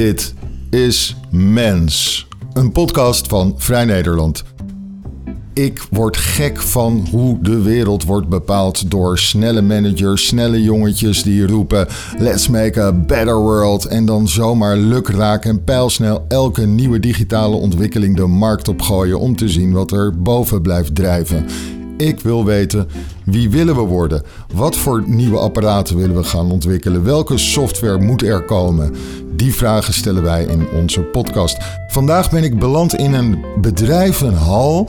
Dit is Mens, een podcast van Vrij Nederland. Ik word gek van hoe de wereld wordt bepaald door snelle managers, snelle jongetjes die roepen: Let's make a better world. En dan zomaar lukraak en pijlsnel elke nieuwe digitale ontwikkeling de markt opgooien om te zien wat er boven blijft drijven. Ik wil weten wie willen we worden? Wat voor nieuwe apparaten willen we gaan ontwikkelen? Welke software moet er komen? Die vragen stellen wij in onze podcast. Vandaag ben ik beland in een bedrijvenhal.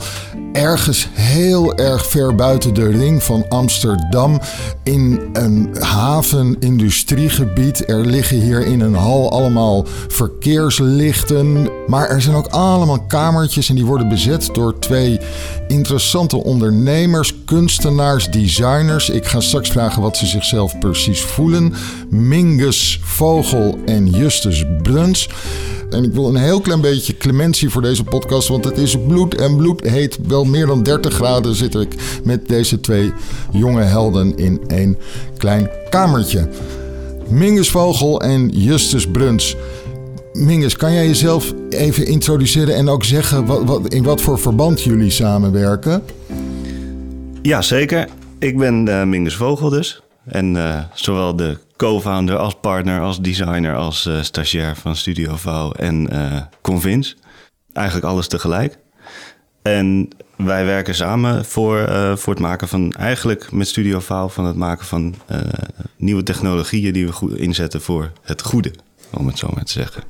Ergens heel erg ver buiten de ring van Amsterdam. In een haven-industriegebied. Er liggen hier in een hal allemaal verkeerslichten. Maar er zijn ook allemaal kamertjes en die worden bezet door twee interessante ondernemers, kunstenaars, designers. Ik ga straks vragen wat ze zichzelf precies voelen. Mingus Vogel en Justus Bruns. En ik wil een heel klein beetje clementie voor deze podcast, want het is bloed en bloed heet. Wel meer dan 30 graden zit ik met deze twee jonge helden in één klein kamertje. Mingus Vogel en Justus Bruns. Mingus, kan jij jezelf even introduceren en ook zeggen wat, wat, in wat voor verband jullie samenwerken? Ja, zeker. Ik ben uh, Mingus Vogel dus. En uh, zowel de co-founder als partner, als designer, als uh, stagiair van Studio Vouw en Convince. Eigenlijk alles tegelijk. En wij werken samen voor, voor het maken van, eigenlijk met Studio Vouw, van het maken van nieuwe technologieën die we goed inzetten voor het goede, om het zo maar te zeggen.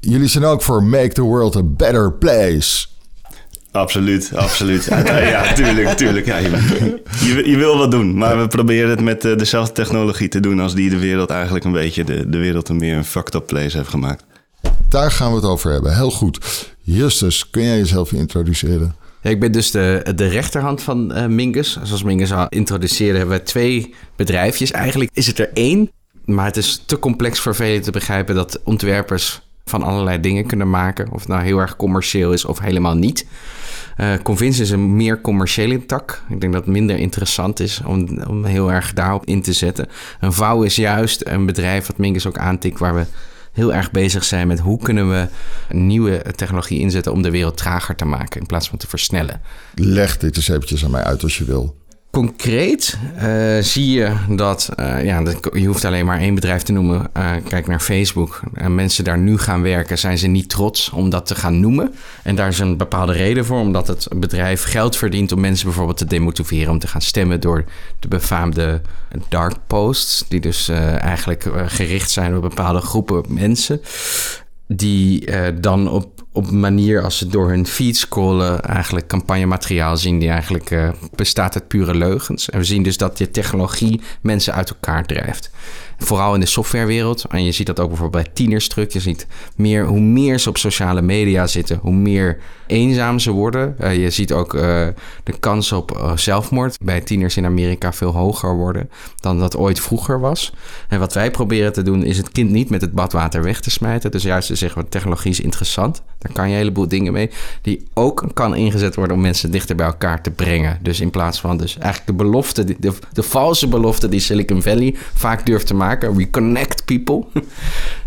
Jullie zijn ook voor Make the World a Better Place. Absoluut, absoluut. ja, tuurlijk, tuurlijk. Ja, je, je, wil wat doen, maar we proberen het met eh, dezelfde technologie te doen als die de wereld eigenlijk een beetje, de, de wereld een meer een fucked up place heeft gemaakt. Daar gaan we het over hebben. Heel goed. Justus, kun jij jezelf introduceren? Ja, ik ben dus de, de rechterhand van uh, Mingus. Zoals Mingus al introduceerde, hebben we twee bedrijfjes. Eigenlijk is het er één, maar het is te complex voor velen te begrijpen dat ontwerpers van allerlei dingen kunnen maken. Of het nou heel erg commercieel is of helemaal niet. Uh, Convince is een meer commerciële tak. Ik denk dat het minder interessant is om, om heel erg daarop in te zetten. Een vouw is juist een bedrijf wat Mingus ook aantikt... waar we heel erg bezig zijn met hoe kunnen we nieuwe technologie inzetten... om de wereld trager te maken in plaats van te versnellen. Leg dit eens eventjes aan mij uit als je wil concreet uh, zie je dat, uh, ja, je hoeft alleen maar één bedrijf te noemen. Uh, kijk naar Facebook. En mensen daar nu gaan werken, zijn ze niet trots om dat te gaan noemen. En daar is een bepaalde reden voor, omdat het bedrijf geld verdient om mensen bijvoorbeeld te demotiveren om te gaan stemmen door de befaamde dark posts, die dus eigenlijk gericht zijn op bepaalde groepen mensen. Die dan op op een manier als ze door hun feed scrollen eigenlijk campagnemateriaal zien die eigenlijk uh, bestaat uit pure leugens. En we zien dus dat die technologie mensen uit elkaar drijft. Vooral in de softwarewereld. En je ziet dat ook bijvoorbeeld bij tieners terug. Je ziet meer, hoe meer ze op sociale media zitten, hoe meer eenzaam ze worden. Uh, je ziet ook uh, de kans op uh, zelfmoord bij tieners in Amerika veel hoger worden dan dat ooit vroeger was. En wat wij proberen te doen is het kind niet met het badwater weg te smijten. Dus juist te zeggen, technologie is interessant. Daar kan je een heleboel dingen mee. Die ook kan ingezet worden om mensen dichter bij elkaar te brengen. Dus in plaats van dus eigenlijk de belofte, de, de valse belofte die Silicon Valley vaak durft te maken. We connect people.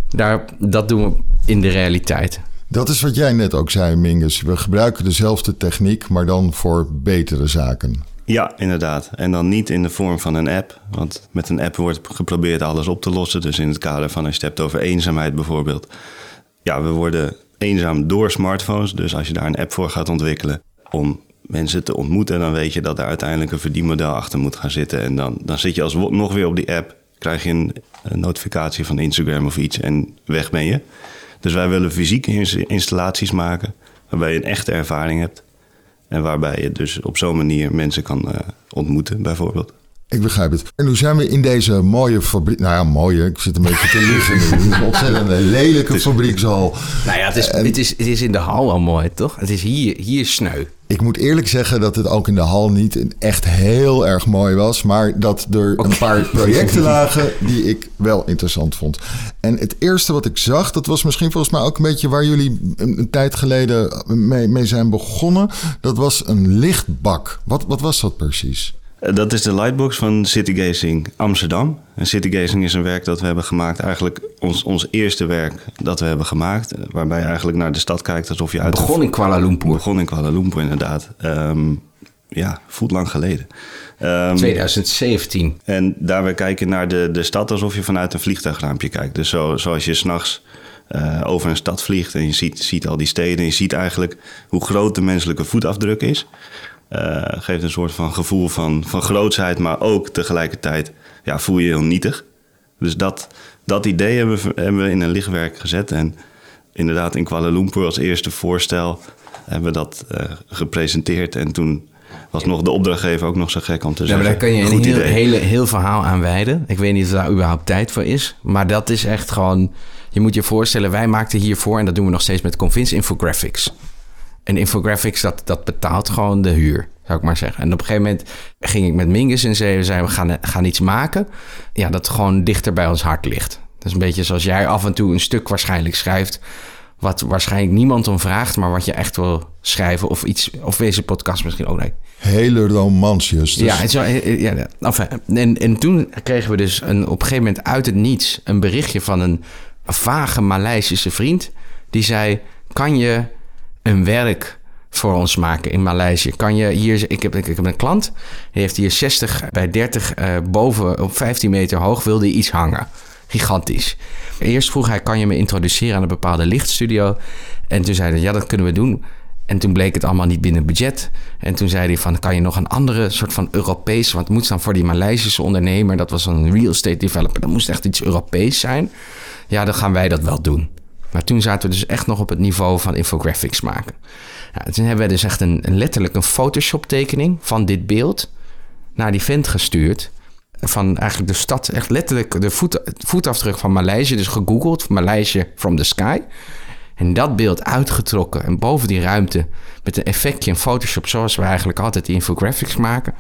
Daar, dat doen we in de realiteit. Dat is wat jij net ook zei, Mingus. We gebruiken dezelfde techniek, maar dan voor betere zaken. Ja, inderdaad. En dan niet in de vorm van een app. Want met een app wordt geprobeerd alles op te lossen. Dus in het kader van als je het hebt over eenzaamheid bijvoorbeeld. Ja, we worden eenzaam door smartphones. Dus als je daar een app voor gaat ontwikkelen om mensen te ontmoeten, dan weet je dat er uiteindelijk een verdienmodel achter moet gaan zitten. En dan, dan zit je alsnog weer op die app, krijg je een, een notificatie van Instagram of iets en weg ben je. Dus wij willen fysieke installaties maken waarbij je een echte ervaring hebt. En waarbij je dus op zo'n manier mensen kan uh, ontmoeten, bijvoorbeeld. Ik begrijp het. En nu zijn we in deze mooie fabriek. Nou ja, mooie. Ik zit een beetje te liggen. Een ontzettend lelijke fabriekshal. Nou ja, het is, het, is, het is in de hal al mooi, toch? Het is hier, hier sneu. Ik moet eerlijk zeggen dat het ook in de hal niet echt heel erg mooi was. Maar dat er een paar projecten lagen die ik wel interessant vond. En het eerste wat ik zag, dat was misschien volgens mij ook een beetje waar jullie een, tijd geleden mee, mee zijn begonnen. Dat was een lichtbak. Wat, wat was dat precies? Eh, Dat is de lightbox van Citygazing Amsterdam. En Citygazing is een werk dat we hebben gemaakt, eigenlijk ons, ons eerste werk dat we hebben gemaakt. eh, Waarbij je eigenlijk naar de stad kijkt alsof je uit Begon in Kuala Lumpur. begon in Kuala Lumpur inderdaad. Ehm, ja, voelt lang geleden. Ehm, 2017. en daarbij kijken naar de, de stad alsof je vanuit een vliegtuigraampje kijkt. Dus zo, zoals je s'nachts eh over een stad vliegt en je ziet, ziet al die steden. En je ziet eigenlijk hoe groot de menselijke voetafdruk is. Eh, geeft een soort van gevoel van, van grootsheid, maar ook tegelijkertijd ja, voel je je heel nietig. Dus dat, dat idee hebben we, hebben we in een lichtwerk gezet. En inderdaad in Kuala Lumpur als eerste voorstel hebben we dat eh, gepresenteerd. En toen was nog de opdrachtgever ook nog zo gek om te Ja, maar zeggen. daar kan je een heel, hele, heel verhaal aan wijden. Ik weet niet of daar überhaupt tijd voor is. Maar dat is echt gewoon... Je moet je voorstellen, wij maakten hiervoor... en dat doen we nog steeds met Convince Infographics. En Infographics, dat, dat betaalt gewoon de huur, zou ik maar zeggen. En op een gegeven moment ging ik met Mingus en zei, zei we gaan, gaan iets maken... Ja, dat gewoon dichter bij ons hart ligt. Dat is een beetje zoals jij af en toe een stuk waarschijnlijk schrijft... wat waarschijnlijk niemand om vraagt... maar wat je echt wil schrijven of iets... of deze podcast misschien ook... Nee, Hele romansjes. Dus ja, het is wel- eh, ja, enfin, en, en toen kregen we dus een, op een gegeven moment uit het niets een berichtje van een vage Maleisische vriend. Die zei: Kan je een werk voor ons maken in Maleisië? Kan je hier, ik heb, ik heb een klant, die heeft hier 60 bij 30 eh, boven op 15 meter hoog, wilde iets hangen. Gigantisch. Eerst vroeg hij: Kan je me introduceren aan een bepaalde lichtstudio? En toen zei hij: Ja, dat kunnen we doen. En toen bleek het allemaal niet binnen budget. En toen zei hij van, kan je nog een andere soort van Europees... want het moest dan voor die Maleisische ondernemer... dat was een real estate developer... dat moest echt iets Europees zijn. Ja, dan gaan wij dat wel doen. Maar toen zaten we dus echt nog op het niveau van infographics maken. Ja, toen hebben we dus echt een, een letterlijk een Photoshop tekening... van dit beeld naar die vent gestuurd... van eigenlijk de stad, echt letterlijk de voet, voetafdruk van Maleisië... dus gegoogeld, Maleisië from the sky... En dat beeld uitgetrokken en boven die ruimte met een effectje in Photoshop, zoals we eigenlijk altijd die infographics maken.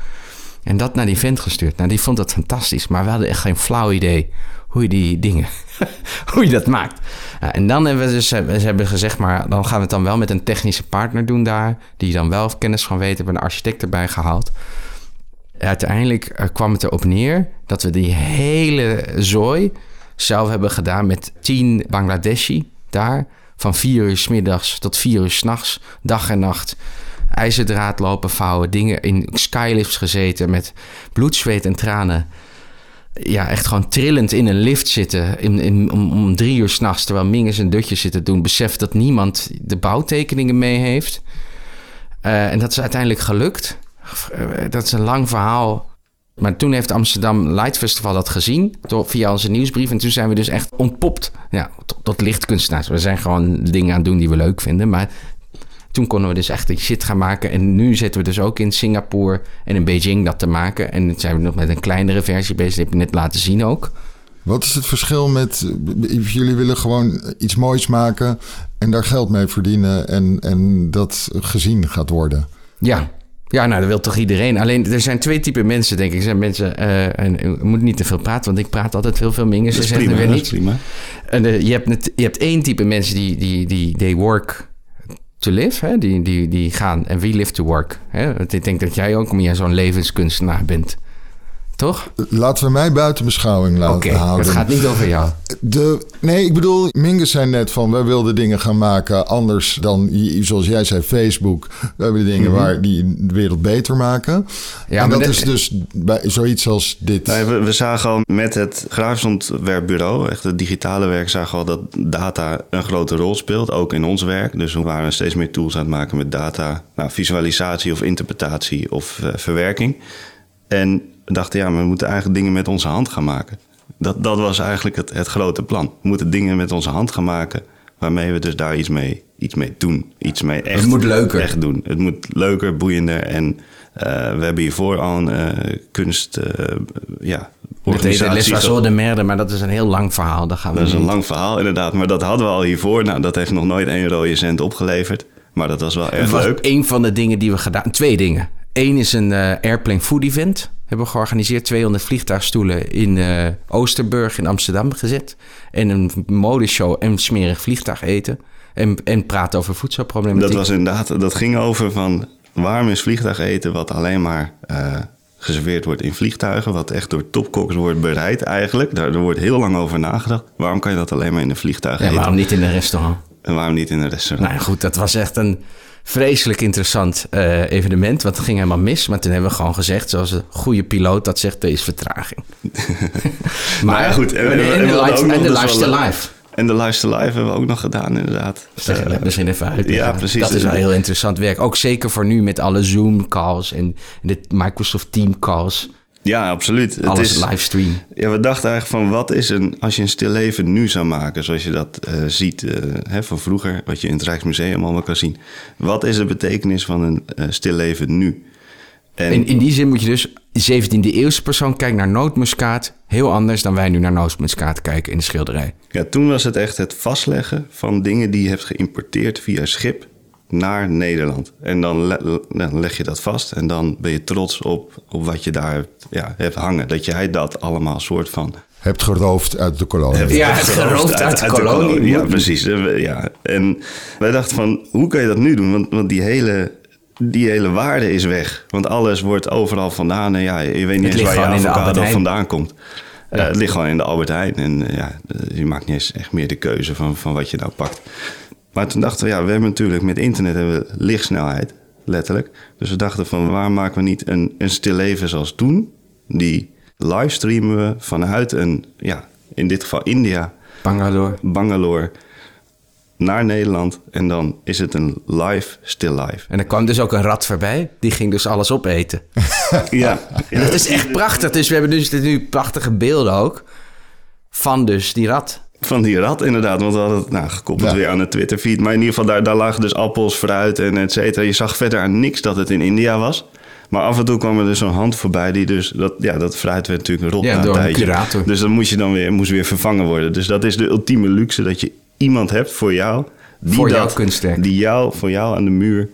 En dat naar die vent gestuurd. Nou, die vond dat fantastisch, maar we hadden echt geen flauw idee hoe je die dingen, hoe je dat maakt. En dan hebben we dus ze hebben gezegd, maar dan gaan we het dan wel met een technische partner doen daar, die dan wel kennis van weet, hebben een architect erbij gehaald. Uiteindelijk eh, kwam het erop neer dat we die hele zooi zelf hebben gedaan met tien Bangladeshi daar. Van vier uur s middags tot vier uur s'nachts, dag en nacht. IJzerdraad lopen vouwen, dingen in skylifts gezeten met bloed, zweet en tranen. Ja, echt gewoon trillend in een lift zitten in, in, om, om drie uur s'nachts... terwijl Mingus een dutje zit te doen. Besef dat niemand de bouwtekeningen mee heeft. Uh, en dat is uiteindelijk gelukt. Uh, dat is een lang verhaal. Maar toen heeft Amsterdam Light Festival dat gezien door, via onze nieuwsbrief. En toen zijn we dus echt ontpopt ja, tot, tot lichtkunstenaars. We zijn gewoon dingen aan het doen die we leuk vinden. Maar toen konden we dus echt die shit gaan maken. En nu zitten we dus ook in Singapore en in Beijing dat te maken. En zijn we nog met een kleinere versie bezig. Dat heb je net laten zien ook. Wat is het verschil met... Jullie willen gewoon iets moois maken en daar geld mee verdienen... en, en dat gezien gaat worden. Ja, ja, nou, dat wil toch iedereen. Alleen, er zijn twee typen mensen, denk ik. Er zijn mensen, uh, en ik moet niet te veel praten, want ik praat altijd heel veel mingers. Dat is prima, weer dat is prima. En uh, je, hebt, je hebt één type mensen die, die, die they work to live, hè? Die, die, die gaan en we live to work. Hè? Want ik denk dat jij ook meer zo'n levenskunstenaar bent. Toch? Laten we mij buiten beschouwing laten okay, houden. het gaat niet over jou. De, nee, ik bedoel, Mingus zei net van... wij wilden dingen gaan maken anders dan, zoals jij zei, Facebook. We hebben dingen mm -hmm. waar die de wereld beter maken. Ja, en dat is dus bij zoiets als dit. We, we, zagen al met het grafisch ontwerpbureau... echt het digitale werk, zagen we al dat data een grote rol speelt. Ook in ons werk. Dus we waren steeds meer tools aan het maken met data. Nou, visualisatie of interpretatie of uh, verwerking. En we dachten, ja, we moeten eigenlijk dingen met onze hand gaan maken. Dat, dat was eigenlijk het, het grote plan. We moeten dingen met onze hand gaan maken, waarmee we dus daar iets mee, iets mee doen. Iets mee echt, het moet leuker. echt doen. Het moet leuker, boeiender. En uh, we hebben hiervoor al een uh, kunst, uh, ja, organisatie. De merde, maar dat is een heel lang verhaal. Dat, gaan we dat is een lang verhaal, inderdaad. Maar dat hadden we al hiervoor. Nou, dat heeft nog nooit één rode cent opgeleverd. Maar dat was wel erg leuk. Een van de dingen die we gedaan... Twee dingen. Eén is een airplane food event. Hebben we georganiseerd. 200 vliegtuigstoelen in uh, Oosterburg in Amsterdam gezet. En een modeshow en smerig vliegtuig eten. En, en praten over voedselproblematiek. Dat was inderdaad... Dat ging over van... Waarom is vliegtuig eten wat alleen maar uh, geserveerd wordt in vliegtuigen, wat echt door topkoks wordt bereid eigenlijk. Daar, er wordt heel lang over nagedacht. Waarom kan je dat alleen maar in een vliegtuig Ja, eten? waarom niet in een restaurant? En waarom niet in een restaurant? Nou goed, dat was echt een vreselijk interessant eh, evenement. Want het ging helemaal mis. Maar toen hebben we gewoon gezegd, zoals een goede piloot dat zegt, er is vertraging. Maar ja, goed, en- En, en- en, en we de, life, de dus lifestyle wel- live. En de Lifestyle Live hebben we ook nog gedaan, inderdaad. Zeg misschien even uit. ja, precies. Dat is wel heel interessant werk. Ook zeker voor nu met alle Zoom-calls en de Microsoft Team-calls. Ja, absoluut. Het Alles is, livestream. Ja, we dachten eigenlijk van wat is een, als je een stil leven nu zou maken, zoals je dat eh, ziet eh, hè, van vroeger, wat je in het Rijksmuseum allemaal kan zien. Wat is de betekenis van een eh, stil leven nu? En In, in die zin moet je dus, de 17e eeuwse persoon kijkt naar nootmuskaat heel anders dan wij nu naar nootmuskaat kijken in de schilderij. ja, toen was het echt het vastleggen van dingen die je hebt geïmporteerd via schip naar Nederland. En dan, le- dan leg je dat vast en dan ben je trots op, op wat je daar hebt, ja, hebt hangen. Dat jij dat allemaal soort van Hebt geroofd uit de kolonie. Ja, het geroofd uit de kolonie. Ja, precies. Eh, Ja. En wij dachten van, hoe kan je dat nu doen? Want, want die, hele, die hele waarde is weg. Want alles wordt overal vandaan. En ja, je weet niet eens waar je avocado vandaan komt. Eh, het ligt gewoon in de Albert Heijn. En eh, ja, je maakt niet eens echt meer de keuze van, van wat je nou pakt. Maar toen dachten we, ja, we hebben natuurlijk met internet hebben we lichtsnelheid, letterlijk. Dus we dachten van, waar maken we niet een, een stil leven zoals toen? Die livestreamen we vanuit een, ja, in dit geval India, Bangalore. Bangalore naar Nederland. En dan is het een live, still live. En er kwam dus ook een rat voorbij. Die ging dus alles opeten. Ja, En dat is echt prachtig. Dus we hebben dus nu prachtige beelden ook. Van dus die rat. Van die rat inderdaad. Want we hadden het nou, gekoppeld Ja. weer aan de Twitter-feed. Maar in ieder geval, daar, daar lagen dus appels, fruit en et cetera. Je zag verder aan niks dat het in India was. Maar af en toe kwam er dus zo'n hand voorbij die dus... Dat, ja, dat fruit werd natuurlijk rot Ja, na een een tijdje. Dus dan moest je dan weer, moest weer vervangen worden. Dus dat is de ultieme luxe dat je iemand hebt voor jou... Die Voor jouw dat, kunstwerk. Die jou, voor jou aan de muur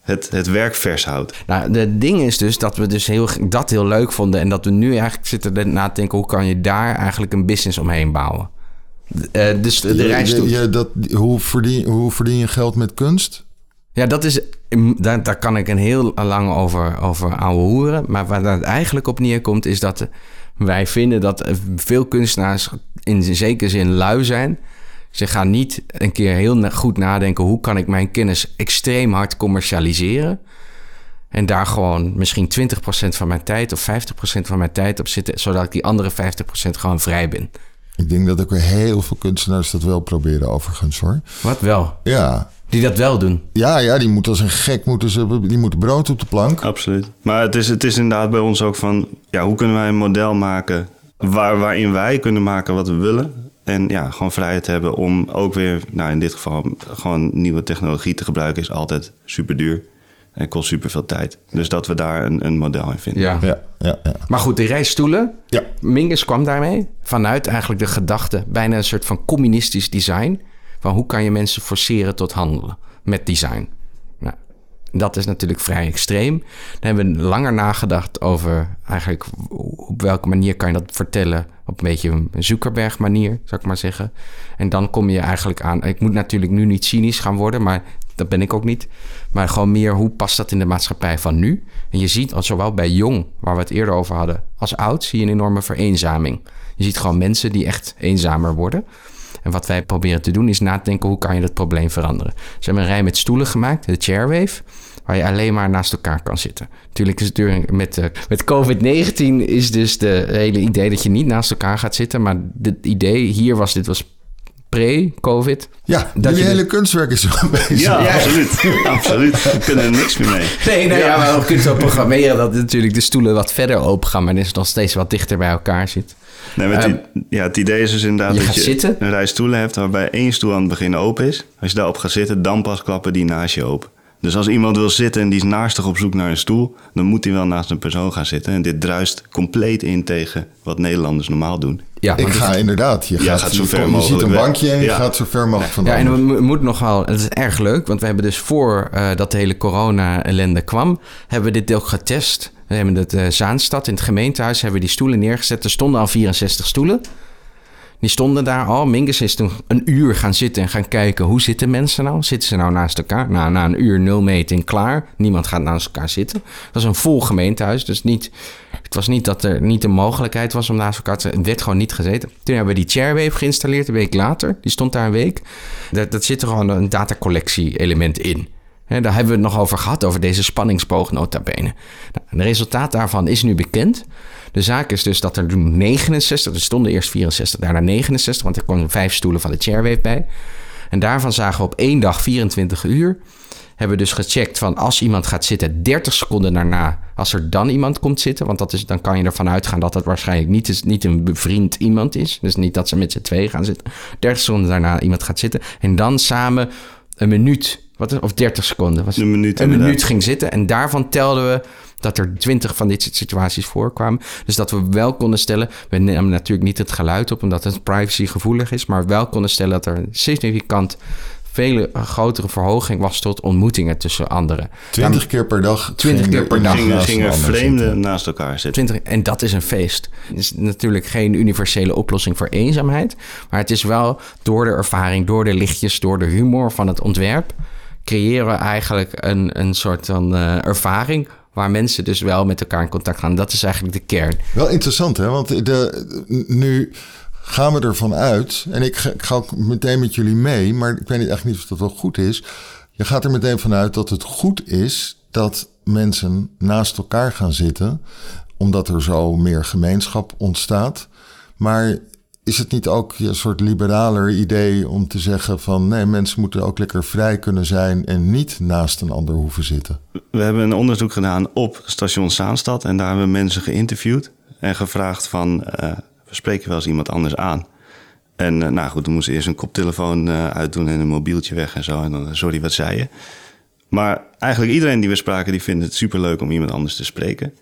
het, het werk vers houdt. Nou, de ding is dus dat we dus heel, dat heel leuk vonden. En dat we nu eigenlijk zitten na te denken... hoe kan je daar eigenlijk een business omheen bouwen? Eh, dus de, de Je- reis je- toe. je- dat, hoe, verdien, hoe verdien je geld met kunst? Ja, dat is, daar, daar kan ik een heel lang over, over ouwe hoeren. Maar waar dat eigenlijk op neerkomt, is dat wij vinden dat veel kunstenaars in zekere zin lui zijn. Ze gaan niet een keer heel goed nadenken: hoe kan ik mijn kennis extreem hard commercialiseren? En daar gewoon misschien 20% van mijn tijd of 50% van mijn tijd op zitten, zodat ik die andere 50% gewoon vrij ben. Ik denk dat ook weer heel veel kunstenaars dat wel proberen overigens hoor. Wat wel? Ja, Die dat wel doen. ja, ja die moeten als een gek moeten ze, die moeten brood op de plank. Absoluut. Maar het is, het is inderdaad bij ons ook van... Ja, hoe kunnen wij een model maken... Waar, waarin wij kunnen maken wat we willen... En ja, gewoon vrijheid hebben om ook weer... Nou, in dit geval gewoon nieuwe technologie te gebruiken... is altijd super duur. En kost super veel tijd. Dus dat we daar een, een model in vinden. Ja. Ja, ja, ja. Maar goed, die reisstoelen. Ja. Mingus kwam daarmee vanuit eigenlijk de gedachte, bijna een soort van communistisch design. Van hoe kan je mensen forceren tot handelen met design? Nou, dat is natuurlijk vrij extreem. Dan hebben we langer nagedacht over eigenlijk op welke manier kan je dat vertellen. Op een beetje een Zuckerberg manier, zou ik maar zeggen. En dan kom je eigenlijk aan. Ik moet natuurlijk nu niet cynisch gaan worden, maar dat ben ik ook niet. Maar gewoon meer hoe past dat in de maatschappij van nu? En je ziet al zowel bij jong, waar we het eerder over hadden, als oud, zie je een enorme vereenzaming. Je ziet gewoon mensen die echt eenzamer worden. En wat wij proberen te doen is na te denken hoe kan je dat probleem veranderen. Ze hebben een rij met stoelen gemaakt, de chairwave, waar je alleen maar naast elkaar kan zitten. Natuurlijk is het natuurlijk met, eh, met COVID-19 is dus de hele idee dat je niet naast elkaar gaat zitten. Maar het idee hier was, dit was pre-COVID. Ja, Dat jullie je hele kunstwerk is zo bezig. Ja, absoluut. absoluut. We kunnen er niks meer mee. Nee, nou ja, maar we kunnen zo programmeren dat natuurlijk de stoelen wat verder open gaan, maar dat het nog steeds wat dichter bij elkaar zit. Nee, maar i- ja, het idee is dus inderdaad je dat gaat je zitten. een rij stoelen hebt... waarbij één stoel aan het begin open is. Als je daarop gaat zitten, dan pas klappen die naast je open. Dus als iemand wil zitten en die is naastig op zoek naar een stoel... dan moet hij wel naast een persoon gaan zitten. En dit druist compleet in tegen wat Nederlanders normaal doen. Ja, Ik ga inderdaad. Je, Ja, gaat, gaat zo je, ver je ziet mogelijk een weg. bankje en je gaat zo ver mogelijk van Ja, en we mo- moeten nog wel, het is erg leuk, want we hebben dus voor eh, dat de hele corona-ellende kwam, hebben we dit ook getest. We hebben het eh, Zaanstad in het gemeentehuis, hebben we die stoelen neergezet. Er stonden al 64 stoelen. Die stonden daar al. Mingus is toen een uur gaan zitten en gaan kijken hoe zitten mensen nou? Zitten ze nou naast elkaar? Nou, na een uur nul meting klaar. Niemand gaat naast elkaar zitten. Dat was een vol gemeentehuis. Dus niet, het was niet dat er niet de mogelijkheid was om naast elkaar te zitten. Het werd gewoon niet gezeten. Toen hebben we die Chairwave geïnstalleerd een week later. Die stond daar een week. Dat, dat zit er gewoon een datacollectie element in. Daar hebben we het nog over gehad, over deze spanningsboog nota bene. Nou, het resultaat daarvan is nu bekend. De zaak is dus dat er toen 69, er stonden eerst 64, daarna 69, want er kwamen vijf stoelen van de chairwave bij. En daarvan zagen we op één dag 24 uur. Hebben we dus gecheckt van als iemand gaat zitten, 30 seconden daarna, als er dan iemand komt zitten, want dat is, dan kan je ervan uitgaan dat het waarschijnlijk niet, niet een bevriend iemand is. Dus niet dat ze met z'n twee gaan zitten. 30 seconden daarna iemand gaat zitten. En dan samen een minuut, wat, of 30 seconden. Was een minuut, een minuut ging zitten. En daarvan telden we dat er twintig van dit soort situaties voorkwamen. Dus dat we wel konden stellen, we nemen natuurlijk niet het geluid op omdat het privacygevoelig is, maar wel konden stellen dat er een significant vele grotere verhoging was tot ontmoetingen tussen anderen. Twintig keer per dag. Twintig keer per dag. Gingen, gingen vreemden naast elkaar zitten. 20, en dat is een feest. Het is natuurlijk geen universele oplossing voor eenzaamheid. Maar het is wel door de ervaring, door de lichtjes, door de humor van het ontwerp... creëren we eigenlijk een, een soort van uh, ervaring waar mensen dus wel met elkaar in contact gaan. Dat is eigenlijk de kern. Wel interessant, hè? Want de, nu gaan we ervan uit, en ik ga, ook meteen met jullie mee, maar ik weet eigenlijk niet of dat wel goed is. Je gaat er meteen vanuit dat het goed is dat mensen naast elkaar gaan zitten, omdat er zo meer gemeenschap ontstaat. Maar is het niet ook een soort liberaler idee om te zeggen van nee, mensen moeten ook lekker vrij kunnen zijn en niet naast een ander hoeven zitten? We hebben een onderzoek gedaan op station Zaanstad en daar hebben we mensen geïnterviewd en gevraagd van uh, we spreken wel eens iemand anders aan. En uh, nou goed, dan moesten eerst een koptelefoon uh, uitdoen en een mobieltje weg en zo. En dan, sorry, wat zei je? Maar eigenlijk iedereen die we spraken, die vindt het superleuk om iemand anders te spreken.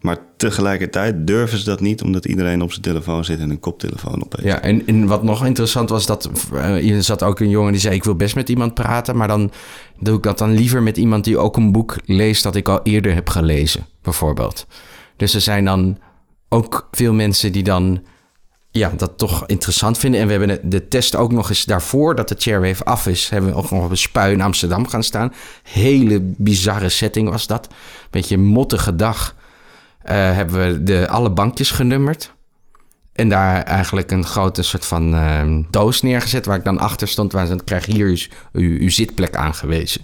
Maar tegelijkertijd durven ze dat niet, omdat iedereen op zijn telefoon zit en een koptelefoon op heeft. Ja, en, en wat nog interessant was, dat uh, er zat ook een jongen die zei: Ik wil best met iemand praten, maar dan doe ik dat dan liever met iemand die ook een boek leest dat ik al eerder heb gelezen, bijvoorbeeld. Dus er zijn dan ook veel mensen die dan ja, dat toch interessant vinden. En we hebben de test ook nog eens daarvoor dat de chairwave af is, hebben we ook nog op een spui in Amsterdam gaan staan. Hele bizarre setting was dat. Beetje mottige dag. Uh, hebben we de, alle bankjes genummerd. En daar eigenlijk een grote soort van uh, doos neergezet... waar ik dan achter stond, waar ze dan krijg hier uw, uw, zitplek aangewezen.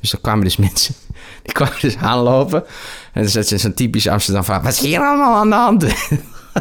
Dus dan kwamen dus mensen, die kwamen dus aanlopen. En dan zetten ze zo'n typisch Amsterdam van... wat is hier allemaal aan de hand?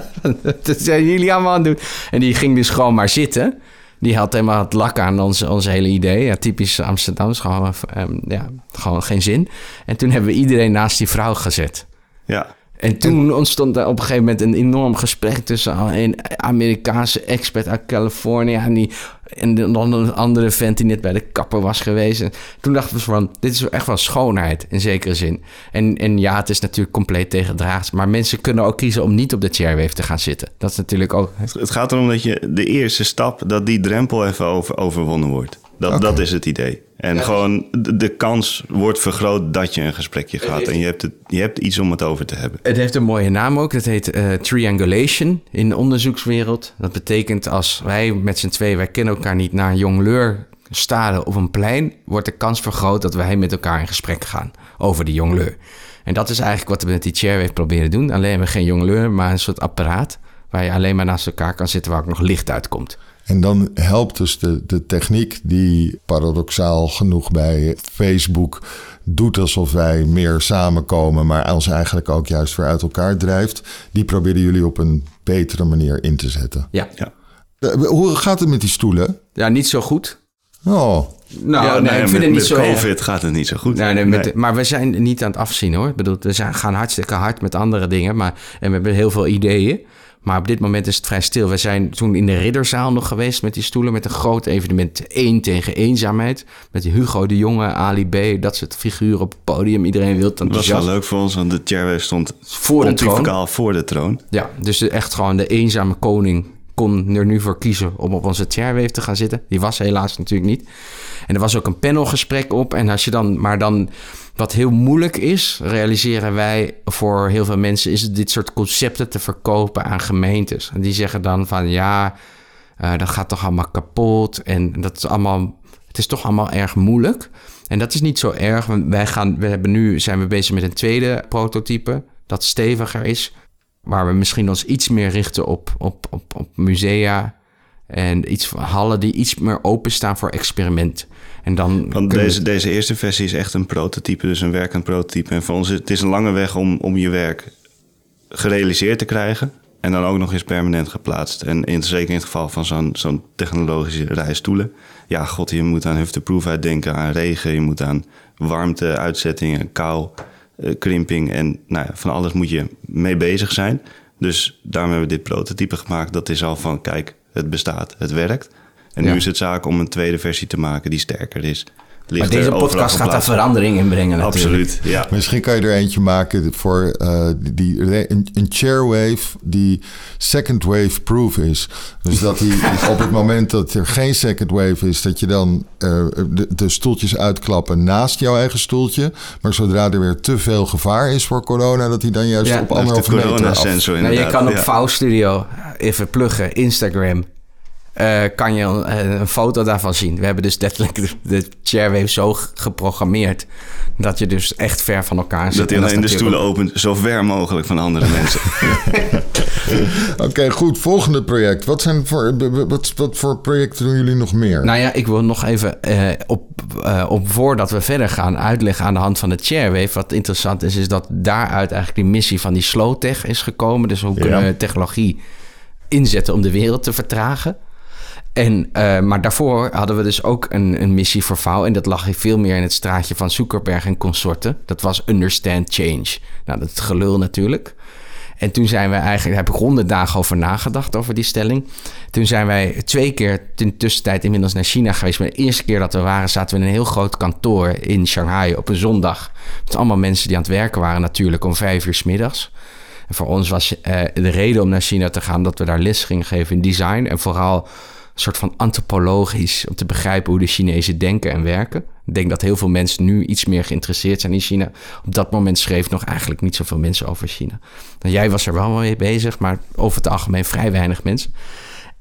dat zijn jullie allemaal aan het doen. En die ging dus gewoon maar zitten... Die had helemaal het lak aan ons, hele idee. Ja, typisch Amsterdams, gewoon, um, ja, gewoon geen zin. En toen hebben we iedereen naast die vrouw gezet. Ja. En toen ontstond er op een gegeven moment een enorm gesprek tussen een Amerikaanse expert uit Californië en, die, en dan een andere vent die net bij de kapper was geweest. En toen dachten we van, dit is echt wel schoonheid in zekere zin. En, en ja, het is natuurlijk compleet tegendraads, maar mensen kunnen ook kiezen om niet op de chairwave te gaan zitten. Dat is natuurlijk ook... Het gaat erom dat je de eerste stap, dat die drempel even over, overwonnen wordt. Dat, okay. dat is het idee. En ja, gewoon de, de, kans wordt vergroot dat je een gesprekje gaat. En je hebt, het, je hebt iets om het over te hebben. Het heeft een mooie naam ook. Dat heet uh, triangulation in de onderzoekswereld. Dat betekent als wij met z'n twee, wij kennen elkaar niet, naar een jongleur staren op een plein, wordt de kans vergroot dat wij met elkaar in gesprek gaan over die jongleur. En dat is eigenlijk wat we met die chairwave proberen doen. Alleen hebben we geen jongleur, maar een soort apparaat waar je alleen maar naast elkaar kan zitten waar ook nog licht uitkomt. En dan helpt dus de, de techniek die paradoxaal genoeg bij Facebook doet alsof wij meer samenkomen, maar ons eigenlijk ook juist weer uit elkaar drijft. Die proberen jullie op een betere manier in te zetten. Ja. ja. Hoe gaat het met die stoelen? Ja, niet zo goed. Oh. Nou, ja, nee, nee, ik vind met, het niet met zo COVID gaat het niet zo goed. Nee, nee, met, nee, Maar we zijn niet aan het afzien hoor. Ik bedoel, we zijn, gaan hartstikke hard met andere dingen. Maar, en we hebben heel veel ideeën. Maar op dit moment is het vrij stil. We zijn toen in de Ridderzaal nog geweest met die stoelen. Met een groot evenement één tegen eenzaamheid. Met Hugo de Jonge, Ali B. Dat soort figuren op het podium. Iedereen wil het Dat was wel leuk voor ons, want de chairway stond voor de troon. voor de troon. Ja, dus echt gewoon de eenzame koning kon er nu voor kiezen om op onze chairwave te gaan zitten. Die was helaas natuurlijk niet. En er was ook een panelgesprek op. En als je dan, maar dan, wat heel moeilijk is, realiseren wij voor heel veel mensen, is dit soort concepten te verkopen aan gemeentes. En die zeggen dan van ja, Eh, dat gaat toch allemaal kapot. En dat is allemaal, het is toch allemaal erg moeilijk. En dat is niet zo erg. want Wij gaan, we hebben nu zijn we bezig met een tweede prototype dat steviger is. Waar we misschien ons iets meer richten op, op, op, op musea. En iets hallen die iets meer openstaan voor experiment. En dan Want we- deze, deze eerste versie is echt een prototype, dus een werkend prototype. En voor ons is het is een lange weg om, om je werk gerealiseerd te krijgen. En dan ook nog eens permanent geplaatst. En in, zeker in het geval van zo'n zo'n technologische rij stoelen. Ja, god, je moet aan hufteproefheid denken, aan regen. Je moet aan warmte, uitzettingen, kou, eh, krimping. En nou ja, van alles moet je mee bezig zijn. Dus daarom hebben we dit prototype gemaakt. Dat is al van, kijk, het bestaat, het werkt. En Ja. nu is het zaak om een tweede versie te maken die sterker is. Maar deze overal podcast gaat daar verandering in brengen natuurlijk. Absoluut, ja. Misschien kan je er eentje maken voor eh, die, een, een chairwave die second wave proof is. Dus dat die op het moment dat er geen second wave is, dat je dan eh, de, de stoeltjes uitklappen naast jouw eigen stoeltje. Maar zodra er weer te veel gevaar is voor corona, dat die dan juist Ja, op anderhalve meter af. corona-sensor Nou, inderdaad. je kan op ja. Vouw Studio even pluggen, Instagram. Eh, kan je een, een foto daarvan zien. We hebben dus letterlijk de, de chairwave zo geprogrammeerd... dat je dus echt ver van elkaar zit. Dat hij En alleen de stoelen opent zo ver mogelijk van andere mensen. Oké, goed. Volgende project. Wat, zijn voor, wat, wat voor projecten doen jullie nog meer? Nou ja, ik wil nog even eh, op, eh, op voordat we verder gaan uitleggen aan de hand van de chairwave. Wat interessant is, is dat daaruit eigenlijk die missie van die Slowtech is gekomen. Dus hoe kunnen we technologie inzetten om de wereld te vertragen? En, eh, maar daarvoor hadden we dus ook een, een missie voor. En dat lag veel meer in het straatje van Zuckerberg en consorten. Dat was Understand Change. Nou, dat gelul natuurlijk. En toen zijn we eigenlijk, heb ik honderd dagen over nagedacht over die stelling. Toen zijn wij twee keer in tussentijd inmiddels naar China geweest. Maar de eerste keer dat we waren, zaten we in een heel groot kantoor in Shanghai op een zondag. Met allemaal mensen die aan het werken waren natuurlijk om vijf uur 's middags. En voor ons was eh, de reden om naar China te gaan dat we daar les gingen geven in design. En vooral soort van antropologisch om te begrijpen hoe de Chinezen denken en werken. Ik denk dat heel veel mensen nu iets meer geïnteresseerd zijn in China. Op dat moment schreef nog eigenlijk niet zoveel mensen over China. Nou, jij was er wel mee bezig, maar over het algemeen vrij weinig mensen.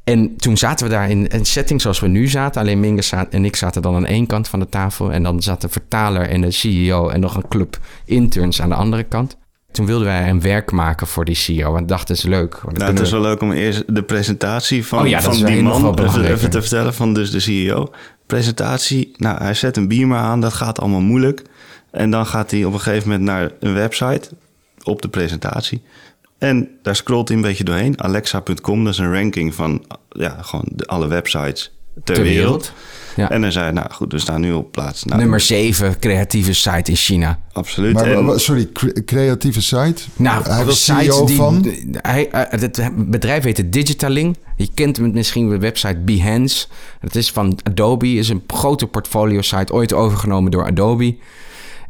En toen zaten we daar in een setting zoals we nu zaten. Alleen Mingus en ik zaten dan aan één kant van de tafel. En dan zat de vertaler en de CEO en nog een club interns aan de andere kant. Toen wilden wij een werk maken voor die CEO. Want dachten, is leuk. Dan nou, het is we- wel leuk om eerst de presentatie van, Oh ja, van die man even, te vertellen, van dus de CEO. Presentatie, nou, hij zet een beamer aan, dat gaat allemaal moeilijk. En dan gaat hij op een gegeven moment naar een website op de presentatie. En daar scrolt hij een beetje doorheen. Alexa.com, dat is een ranking van ja, gewoon de, alle websites ter, Ter wereld. wereld. Ja. En dan zei nou goed, we staan nu op plaats. Nou, Nummer 7 creatieve site in China. Absoluut. maar, En- sorry, cre- creatieve site? Nou, Hij was CEO die- van? Hij, eh, het bedrijf heet het Digitaling. Je kent hem misschien de website Behance. Het is van Adobe. is een grote portfolio site, ooit overgenomen door Adobe.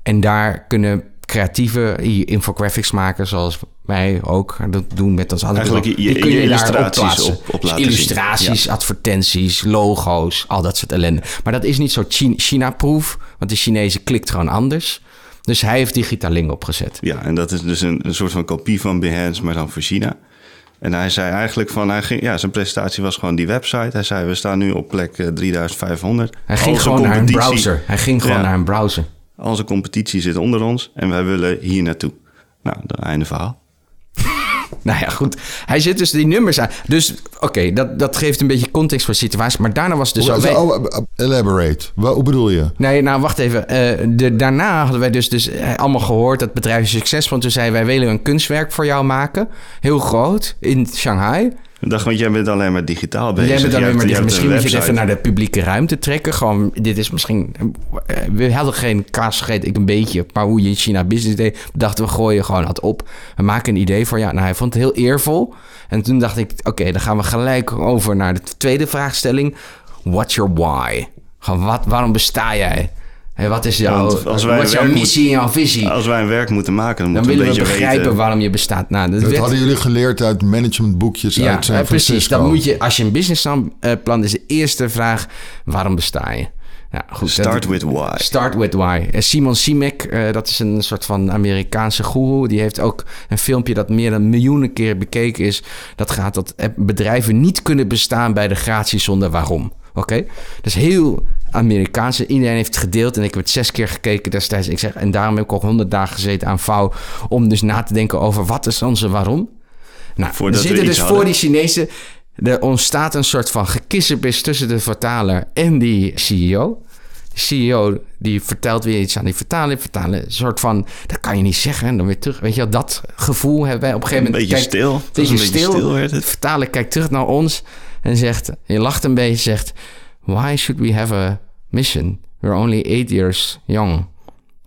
En daar kunnen creatieve infographics maken, zoals wij ook dat doen met ons andere Eigenlijk je- kun je illustraties op- op Dus laten zien. illustraties, advertenties, logo's, al dat soort ellende. Maar dat is niet zo Chi- China-proof, want de Chinezen klikt gewoon anders. Dus hij heeft Digitaling opgezet. Ja, en dat is dus een, een soort van kopie van Behance, maar dan voor China. En hij zei eigenlijk van, hij ging, ja, zijn presentatie was gewoon die website. Hij zei, we staan nu op plek eh, 3500. Hij ging Onze gewoon naar een browser. Hij ging gewoon Ja. naar een browser. Onze competitie zit onder ons en wij willen hier naartoe. Nou, dan einde verhaal. Nou ja, goed. Hij zit dus die nummers aan. Dus oké, dat, dat geeft een beetje context voor de situatie. Maar daarna was het dus Hoe- wij- oh, eh, elaborate. Wat, hoe bedoel je? Nee, nou wacht even. Eh, de, daarna hadden wij dus, dus eh, allemaal gehoord dat bedrijf is succesvol. En toen zei wij willen een kunstwerk voor jou maken. Heel groot, in Shanghai. Ik dacht, want jij bent alleen maar digitaal bezig. Jij bent alleen hebt- maar misschien moet je het even naar de publieke ruimte trekken. Gewoon, dit is misschien... We hadden geen kaas gegeten, ik een beetje. Maar hoe je in China business deed, dachten we gooien gewoon wat op. We maken een idee voor jou. Nou, hij vond het heel eervol. En toen dacht ik, oké, dan gaan we gelijk over naar de tweede vraagstelling. What's your why? Gewoon, wat, waarom besta jij? En wat is jouw, Want als wij wat is jouw moet- missie en jouw visie? Als wij een werk moeten maken, dan dan moeten we willen een we beetje begrijpen weten... waarom je bestaat. Nou, dat Dat werd- hadden jullie geleerd uit managementboekjes ja, uit San eh, precies. Dan moet je, als je een businessplan is de eerste vraag: waarom besta je? Ja, goed. Start dat- with why. Start with why. Eh, Simon Simek, eh, dat is een soort van Amerikaanse goeroe. Die heeft ook een filmpje dat meer dan miljoenen keer bekeken is. Dat gaat dat eh, bedrijven niet kunnen bestaan bij de gratie zonder waarom. Oké? Dat is heel Amerikaans. Iedereen heeft het gedeeld en ik heb het zes keer gekeken destijds. Ik zeg, en daarom heb ik ook honderd dagen gezeten aan vouw... om dus na te denken over wat is onze waarom. Nou, Voordat we zitten dus voor die Chinezen... Er ontstaat een soort van gekissenbis tussen de vertaler en die CEO. De CEO die vertelt weer iets aan die vertaler. Vertalen een soort van, dat kan je niet zeggen. En dan weer terug. Weet je wel, dat gevoel hebben wij op een gegeven Een moment. beetje stil. Een beetje een stil. stil werd het. De vertaler kijkt terug naar ons en zegt, je lacht een beetje, zegt... Why should we have a mission? We're only eight years young.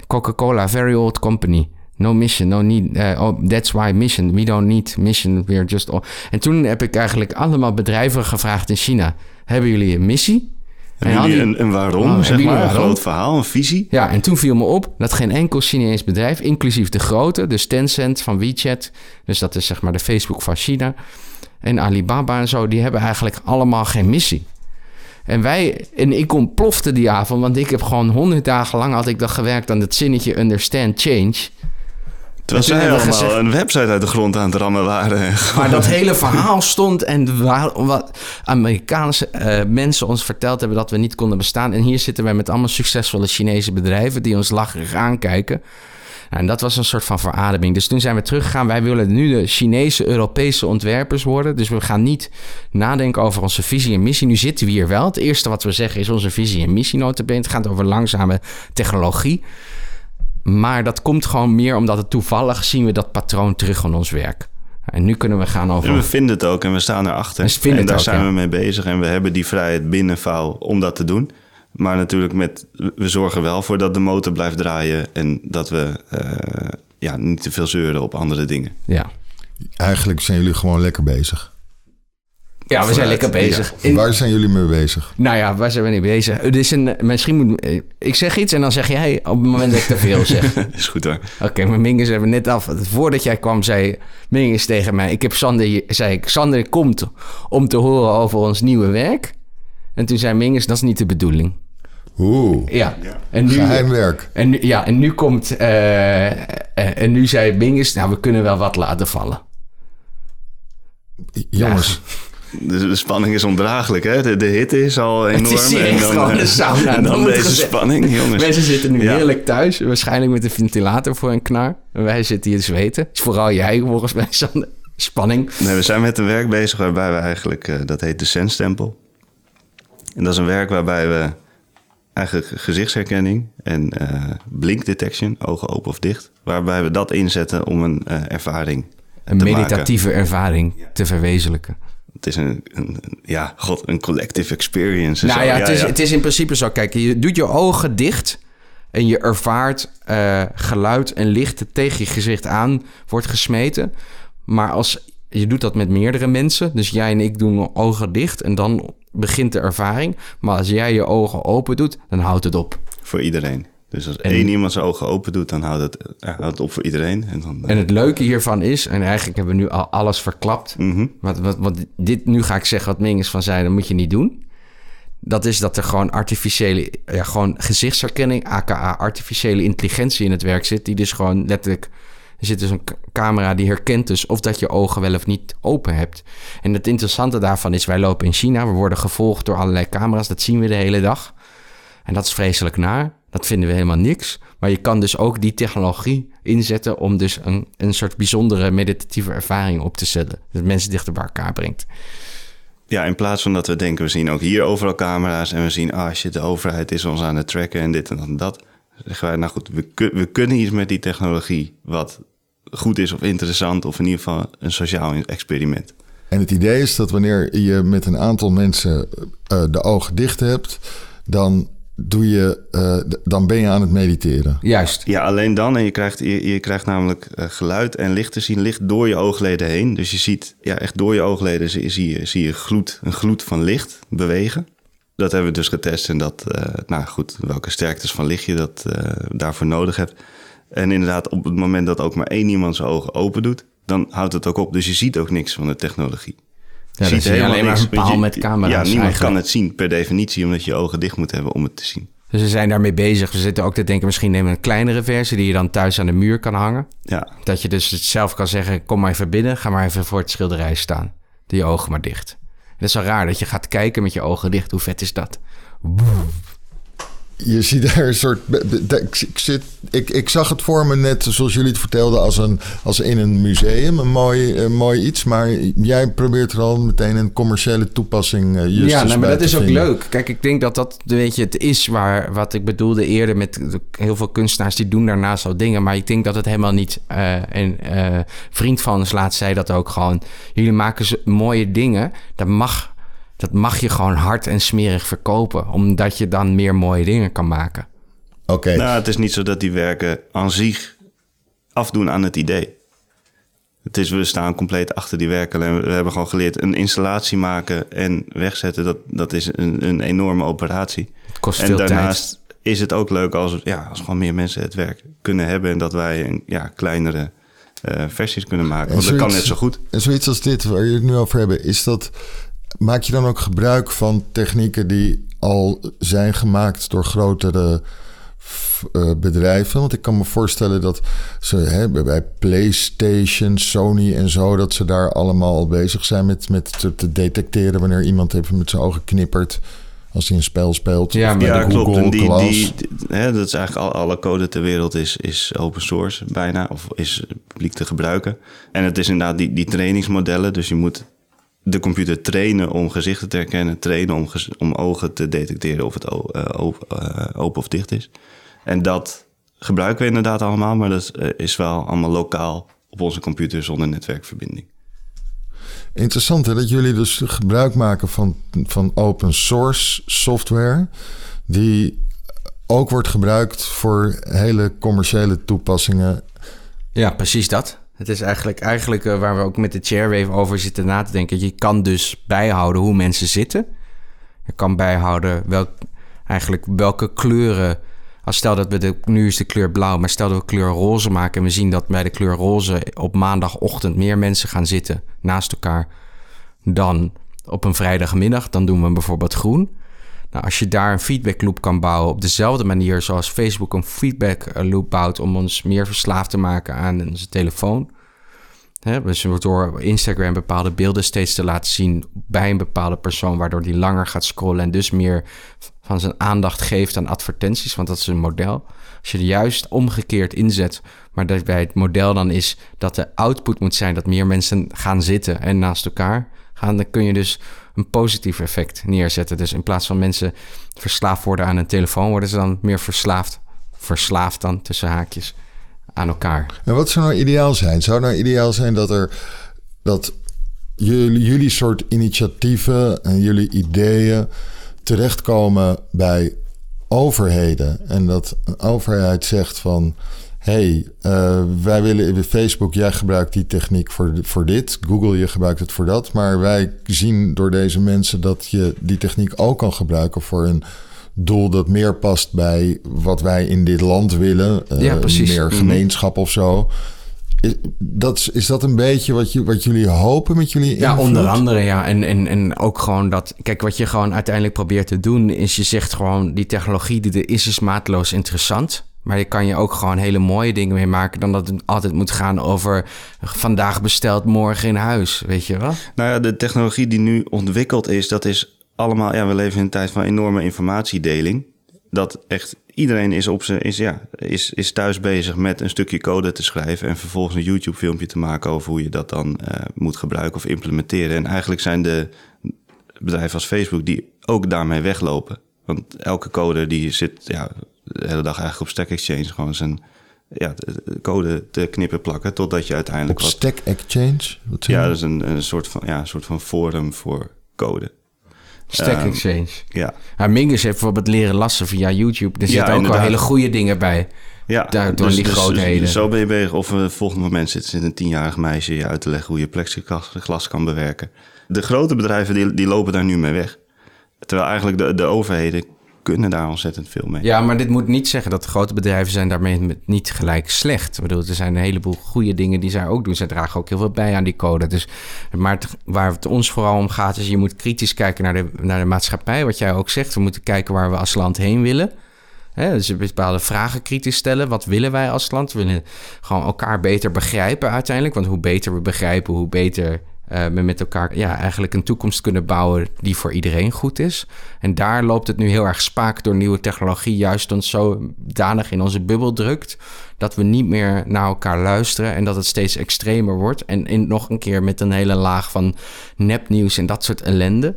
Coca-Cola, very old company. No mission, no need. uh, oh, that's why mission. We don't need mission. We're just. all- En toen heb ik eigenlijk allemaal bedrijven gevraagd in China: hebben jullie een missie? Hebben al jullie een, een waarom, Oh, zeg hebben maar? Een waarom? groot verhaal, een visie? Ja, en toen viel me op dat geen enkel Chinees bedrijf, inclusief de grote, dus Tencent van WeChat, dus dat is zeg maar de Facebook van China, en Alibaba en zo, die hebben eigenlijk allemaal geen missie. En wij, en ik ontplofte die avond, want ik heb gewoon honderd dagen lang had ik dan gewerkt aan het zinnetje understand change. Terwijl zij allemaal gezegd- een website uit de grond aan het rammen waren. Maar dat hele verhaal stond en waar, wat Amerikaanse eh, mensen ons verteld hebben dat we niet konden bestaan. En hier zitten wij met allemaal succesvolle Chinese bedrijven die ons lacherig aankijken. En dat was een soort van verademing. Dus toen zijn we teruggegaan. Wij willen nu de Chinese, Europese ontwerpers worden. Dus we gaan niet nadenken over onze visie en missie. Nu zitten we hier wel. Het eerste wat we zeggen is onze visie en missie notabene. Het gaat over langzame technologie. Maar dat komt gewoon meer omdat het toevallig zien we dat patroon terug in ons werk. En nu kunnen we gaan over... En we vinden het ook en we staan erachter. En daar ook, zijn ja. we mee bezig. En we hebben die vrijheid binnen vouw om dat te doen. Maar natuurlijk, met, we zorgen wel voor dat de motor blijft draaien. En dat we eh, ja, niet te veel zeuren op andere dingen. Ja. Eigenlijk zijn jullie gewoon lekker bezig. Ja, we zijn lekker bezig. In- Waar zijn jullie mee bezig? nou ja, waar zijn we niet bezig? Het is een, misschien moet... Ik zeg iets en dan zeg jij op het moment dat ik te veel zeg. Oké, Is goed hoor. maar Mingus hebben net af. Voordat jij kwam, zei Mingus tegen mij... Ik heb Sander, zei ik, Sander komt om te horen over ons nieuwe werk. En toen zei Mingus, dat is niet de bedoeling. Oeh, Ja. En nu, geheim werk. en nu, ja, en nu komt... eh, eh, en nu zei Mingus, nou, we kunnen wel wat laten vallen. Jongens, De, de spanning is ondraaglijk, hè? De, de hitte is al enorm. is hier echt gewoon een sauna. En dan deze spanning, jongens. Mensen zitten nu Ja. heerlijk thuis. Waarschijnlijk met een ventilator voor een knar. En wij zitten hier te zweten. Is vooral jij volgens mij, Sander. Spanning. Nee, we zijn met een werk bezig waarbij we eigenlijk, eh, dat heet de Senstempel. En dat is een werk waarbij we eigenlijk gezichtsherkenning en eh blink detection, ogen open of dicht, waarbij we dat inzetten om een eh, ervaring Een te meditatieve ervaring te verwezenlijken. Het is een, een, ja, god, een collective experience. en Nou zo. ja, het, is, het is in principe zo. Kijk, je doet je ogen dicht. En je ervaart eh, geluid en licht dat tegen je gezicht aan wordt gesmeten. Maar als je doet dat met meerdere mensen. Dus jij en ik doen ogen dicht. En dan begint de ervaring. Maar als jij je ogen open doet, dan houdt het op. Voor iedereen. Dus als En- één iemand zijn ogen open doet, dan houdt het, houdt het op voor iedereen. En dan, eh, En het leuke hiervan is, en eigenlijk hebben we nu al alles verklapt. mhm. Wat, wat, wat dit, nu ga ik zeggen wat Mingus van zei, dat moet je niet doen. Dat is dat er gewoon artificiële, ja, gewoon gezichtsherkenning, aka artificiële intelligentie in het werk zit. Die dus gewoon letterlijk, er zit dus een camera die herkent dus of dat je ogen wel of niet open hebt. En het interessante daarvan is, wij lopen in China, we worden gevolgd door allerlei camera's, dat zien we de hele dag. En dat is vreselijk naar. Dat vinden we helemaal niks. Maar je kan dus ook die technologie inzetten om dus een, een soort bijzondere meditatieve ervaring op te zetten. Dat mensen dichter bij elkaar brengt. Ja, in plaats van dat we denken, we zien ook hier overal camera's en we zien, ah shit, de overheid is ons aan het tracken en dit en dat. Zeggen wij, nou goed, we, kun- we kunnen iets met die technologie wat goed is of interessant of in ieder geval een sociaal experiment. En het idee is dat wanneer je met een aantal mensen eh, de ogen dicht hebt, dan, doe je, eh, dan ben je aan het mediteren. Juist. Ja, alleen dan. En je krijgt, je, je krijgt namelijk eh, geluid en licht te zien, licht door je oogleden heen. Dus je ziet, ja, echt door je oogleden zie, zie je, zie je gloed, een gloed van licht bewegen. Dat hebben we dus getest en dat, eh, nou goed, welke sterktes van licht je dat eh, daarvoor nodig hebt. En inderdaad, op het moment dat ook maar één iemand zijn ogen open doet, dan houdt het ook op. Dus je ziet ook niks van de technologie. dan ziet zie je alleen maar niks, een paal je- met camera's Ja, niemand eigenlijk. kan het zien per definitie, omdat je je ogen dicht moet hebben om het te zien. Dus we zijn daarmee bezig. We zitten ook te denken, misschien nemen we een kleinere versie die je dan thuis aan de muur kan hangen. Ja, Dat je dus het zelf kan zeggen, kom maar even binnen, ga maar even voor het schilderij staan. Doe je ogen maar dicht. Het is zo raar dat je gaat kijken met je ogen dicht. Hoe vet is dat? Je ziet daar een soort. Ik, zit, ik, ik zag het voor me net, zoals jullie het vertelden, als, een, als in een museum. Een mooi, een mooi iets. Maar jij probeert er al meteen een commerciële toepassing. eh, justus ja, nou, maar dat is ook vinden. leuk. Kijk, ik denk dat dat weet je, het is waar, wat ik bedoelde eerder met heel veel kunstenaars die doen daarnaast al dingen. Maar ik denk dat het helemaal niet. eh en eh, vriend van ons laatst zei dat ook gewoon. Jullie maken mooie dingen. Dat mag, dat mag je gewoon hard en smerig verkopen. Omdat je dan meer mooie dingen kan maken. Oké. nou, het is niet zo dat die werken aan zich afdoen aan het idee. Het is, we staan compleet achter die werken. En we hebben gewoon geleerd een installatie maken en wegzetten. Dat, dat is een, een enorme operatie. Het kost En veel tijd. daarnaast is het ook leuk als, ja, als gewoon meer mensen het werk kunnen hebben. En dat wij een, ja, kleinere eh, versies kunnen maken. Want dat kan net zo goed. En zoiets als dit, waar je het nu over hebben, is dat. Maak je dan ook gebruik van technieken die al zijn gemaakt door grotere eh, bedrijven? Want ik kan me voorstellen dat ze hè, bij- PlayStation, Sony en zo, dat ze daar allemaal al bezig zijn met, met te, te detecteren wanneer iemand even met zijn ogen knippert als hij een spel speelt. Ja, maar Ja, de klopt. En die, Glass. die, die- hè, dat is eigenlijk al, alle code ter wereld is, is open source bijna. Of is publiek te gebruiken. En het is inderdaad die, die trainingsmodellen. Dus je moet de computer trainen om gezichten te herkennen. Trainen om, om ogen te detecteren of het o- eh, open, eh, open of dicht is. En dat gebruiken we inderdaad allemaal. Maar dat eh, is wel allemaal lokaal op onze computer zonder netwerkverbinding. Interessant hè, dat jullie dus gebruik maken van, van open source software, die ook wordt gebruikt voor hele commerciële toepassingen. Ja, precies dat. Het is eigenlijk, eigenlijk eh, waar we ook met de chairwave over zitten na te denken. Je kan dus bijhouden hoe mensen zitten. Je kan bijhouden welk, eigenlijk welke kleuren. Als stel dat we de, nu is de kleur blauw, maar stel dat we kleur roze maken en we zien dat bij de kleur roze op maandagochtend meer mensen gaan zitten naast elkaar dan op een vrijdagmiddag, dan doen we bijvoorbeeld groen. Nou, als je daar een feedback loop kan bouwen op dezelfde manier zoals Facebook een feedback eh, loop bouwt om ons meer verslaafd te maken aan onze telefoon. Dus door Instagram bepaalde beelden steeds te laten zien bij een bepaalde persoon, waardoor die langer gaat scrollen en dus meer van zijn aandacht geeft aan advertenties, want dat is een model. Als je er juist omgekeerd inzet, maar dat bij het model dan is dat de output moet zijn dat meer mensen gaan zitten en naast elkaar gaan, dan kun je dus een positief effect neerzetten. Dus in plaats van mensen verslaafd worden aan een telefoon, worden ze dan meer verslaafd, verslaafd dan tussen haakjes aan elkaar. En wat zou nou ideaal zijn? Zou nou ideaal zijn dat er dat jullie, jullie soort initiatieven en jullie ideeën terechtkomen bij overheden en dat een overheid zegt van hey, eh, wij willen Facebook, jij gebruikt die techniek voor, voor dit. Google, je gebruikt het voor dat. Maar wij zien door deze mensen dat je die techniek ook kan gebruiken voor een doel dat meer past bij wat wij in dit land willen. Eh, Ja, precies. Meer Mhm. gemeenschap of zo. Is dat, is- dat een beetje wat, je, wat jullie hopen met jullie Ja, invloed? onder andere, ja. En, en, en ook gewoon dat... Kijk, wat je gewoon uiteindelijk probeert te doen... is je zegt gewoon... die technologie die er is, is maatloos interessant. Maar je kan je ook gewoon hele mooie dingen mee maken... dan dat het altijd moet gaan over... vandaag besteld, morgen in huis. Weet je wel? Nou ja, de technologie die nu ontwikkeld is, dat is allemaal. Ja, we leven in een tijd van enorme informatiedeling. Dat echt iedereen is, op zijn, is, ja, is, is thuis bezig met een stukje code te schrijven. En vervolgens een YouTube-filmpje te maken over hoe je dat dan eh, moet gebruiken of implementeren. En eigenlijk zijn de bedrijven als Facebook die ook daarmee weglopen. Want elke coder die zit ja, de hele dag eigenlijk op Stack Exchange gewoon zijn ja, de- de code te knippen plakken. Totdat je uiteindelijk Op wat Stack Exchange? Wat ja, dat is een, een, soort van, ja, een soort van forum voor code. Stack Ehm, Exchange. Ja, Ja, Mingus heeft bijvoorbeeld leren lassen via YouTube. Er Ja, zitten ook wel hele goede dingen bij. ja. Daar- door die grootheden. zo ben je bezig. Of volgende moment zit, zit een tienjarig meisje je uit te leggen hoe je plexiglas glas kan bewerken. De grote bedrijven die, die lopen daar nu mee weg. Terwijl eigenlijk de, de overheden kunnen daar ontzettend veel mee. Ja, maar dit moet niet zeggen dat grote bedrijven zijn daarmee niet gelijk slecht. Ik bedoel, er zijn een heleboel goede dingen die zij ook doen. Zij dragen ook heel veel bij aan die code. Dus, maar waar het ons vooral om gaat, is je moet kritisch kijken naar de, naar de maatschappij. Wat jij ook zegt, we moeten kijken waar we als land heen willen. He, dus bepaalde vragen kritisch stellen. Wat willen wij als land? We willen gewoon elkaar beter begrijpen uiteindelijk. Want hoe beter we begrijpen, hoe beter we met elkaar ja, eigenlijk een toekomst kunnen bouwen die voor iedereen goed is. En daar loopt het nu heel erg spaak door nieuwe technologie, juist ons zo danig in onze bubbel drukt. Dat we niet meer naar elkaar luisteren en dat het steeds extremer wordt. En in, nog een keer met een hele laag van nepnieuws en dat soort ellende.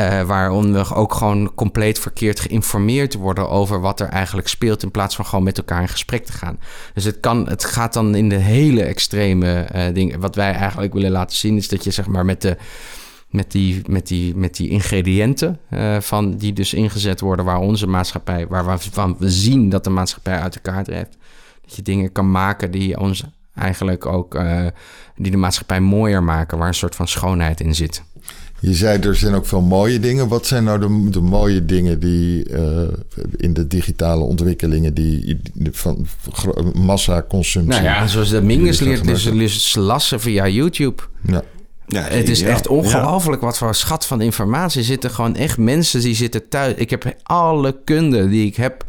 Uh, waarom we ook gewoon compleet verkeerd geïnformeerd worden over wat er eigenlijk speelt, in plaats van gewoon met elkaar in gesprek te gaan. Dus het, kan, het gaat dan in de hele extreme uh, dingen. Wat wij eigenlijk willen laten zien, is dat je zeg maar met de. Met die, met die, met die ingrediënten uh, van die dus ingezet worden, waar onze maatschappij, waar we, van we zien dat de maatschappij uit elkaar drijft. Dat je dingen kan maken die ons eigenlijk ook, die de maatschappij mooier maken, waar een soort van schoonheid in zit. Je zei er zijn ook veel mooie dingen. Wat zijn nou de, de mooie dingen die uh, in de digitale ontwikkelingen die, van massaconsumptie. Nou ja, zoals de Mingus leert dus lassen via YouTube. Ja. Ja, het is echt ongelooflijk wat voor schat van informatie zitten. Gewoon echt mensen die zitten thuis. Ik heb alle kunde die ik heb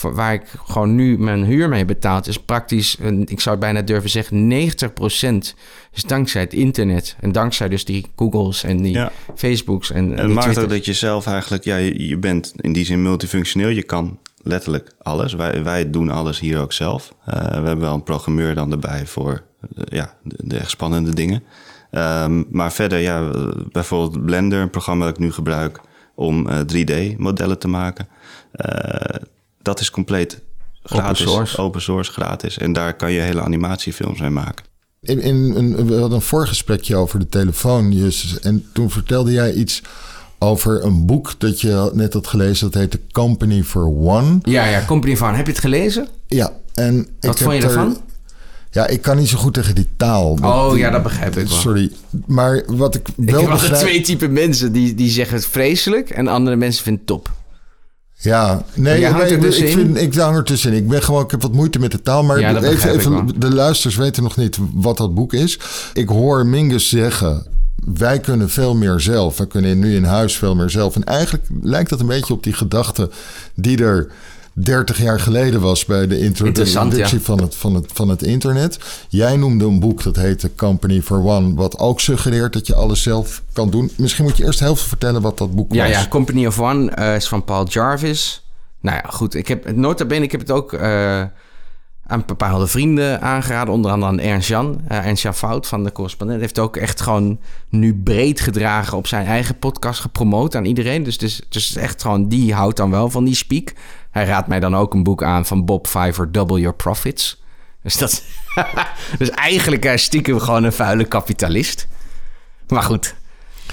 waar ik gewoon nu mijn huur mee betaald, is praktisch, ik zou bijna durven zeggen, 90% is dankzij het internet. En dankzij dus die Googles en die Facebooks. En, en het maakt ook dat je zelf eigenlijk, ja, je, bent in die zin multifunctioneel. Je kan letterlijk alles. Wij, wij doen alles hier ook zelf. Uh, we hebben wel een programmeur dan erbij voor uh, ja, de, de, echt spannende dingen. Um, maar verder, ja, bijvoorbeeld Blender, een programma dat ik nu gebruik om uh, 3D-modellen te maken dat is compleet gratis. Open source. Open source, gratis. En daar kan je hele animatiefilms mee maken. In, in een, we hadden een voorgesprekje over de telefoon, Justus. En toen vertelde jij iets over een boek dat je net had gelezen. Dat heette Company for One. Ja, ja, Company for One. Heb je het gelezen? Ja. En Wat vond je ervan? Ja, ik kan niet zo goed tegen die taal. Oh ja, dat begrijp ik wel. Sorry. Maar wat ik wel ik begrijp... twee typen mensen. Die, die zeggen het vreselijk en andere mensen vinden het top. Ja, nee, nee dus ik, vind, ik hang er tussenin. Ik ben gewoon, ik heb wat moeite met de taal. Maar even, even de luisters weten nog niet wat dat boek is. Ik hoor Mingus zeggen. Wij kunnen veel meer zelf. We kunnen nu in huis veel meer zelf. En eigenlijk lijkt dat een beetje op die gedachte die er 30 jaar geleden was bij de introductie van, het, van, het, van het internet. Jij noemde een boek dat heette Company for One, wat ook suggereert dat je alles zelf kan doen. Misschien moet je eerst heel veel vertellen wat dat boek ja, was. Ja, Company of One uh, is van Paul Jarvis. Nou ja, goed. Ik heb nota bene, ik heb het ook uh, aan bepaalde vrienden aangeraden. Onder andere aan Ernst Jan. Uh, Ernst Jan Fout van de correspondent heeft ook echt gewoon nu breed gedragen op zijn eigen podcast gepromoot aan iedereen. Dus, dus, dus echt gewoon, die houdt dan wel van die speak. Hij raadt mij dan ook een boek aan van Bob Fiver, Double Your Profits. Dus, dat, dus eigenlijk stiekem gewoon een vuile kapitalist. Maar goed.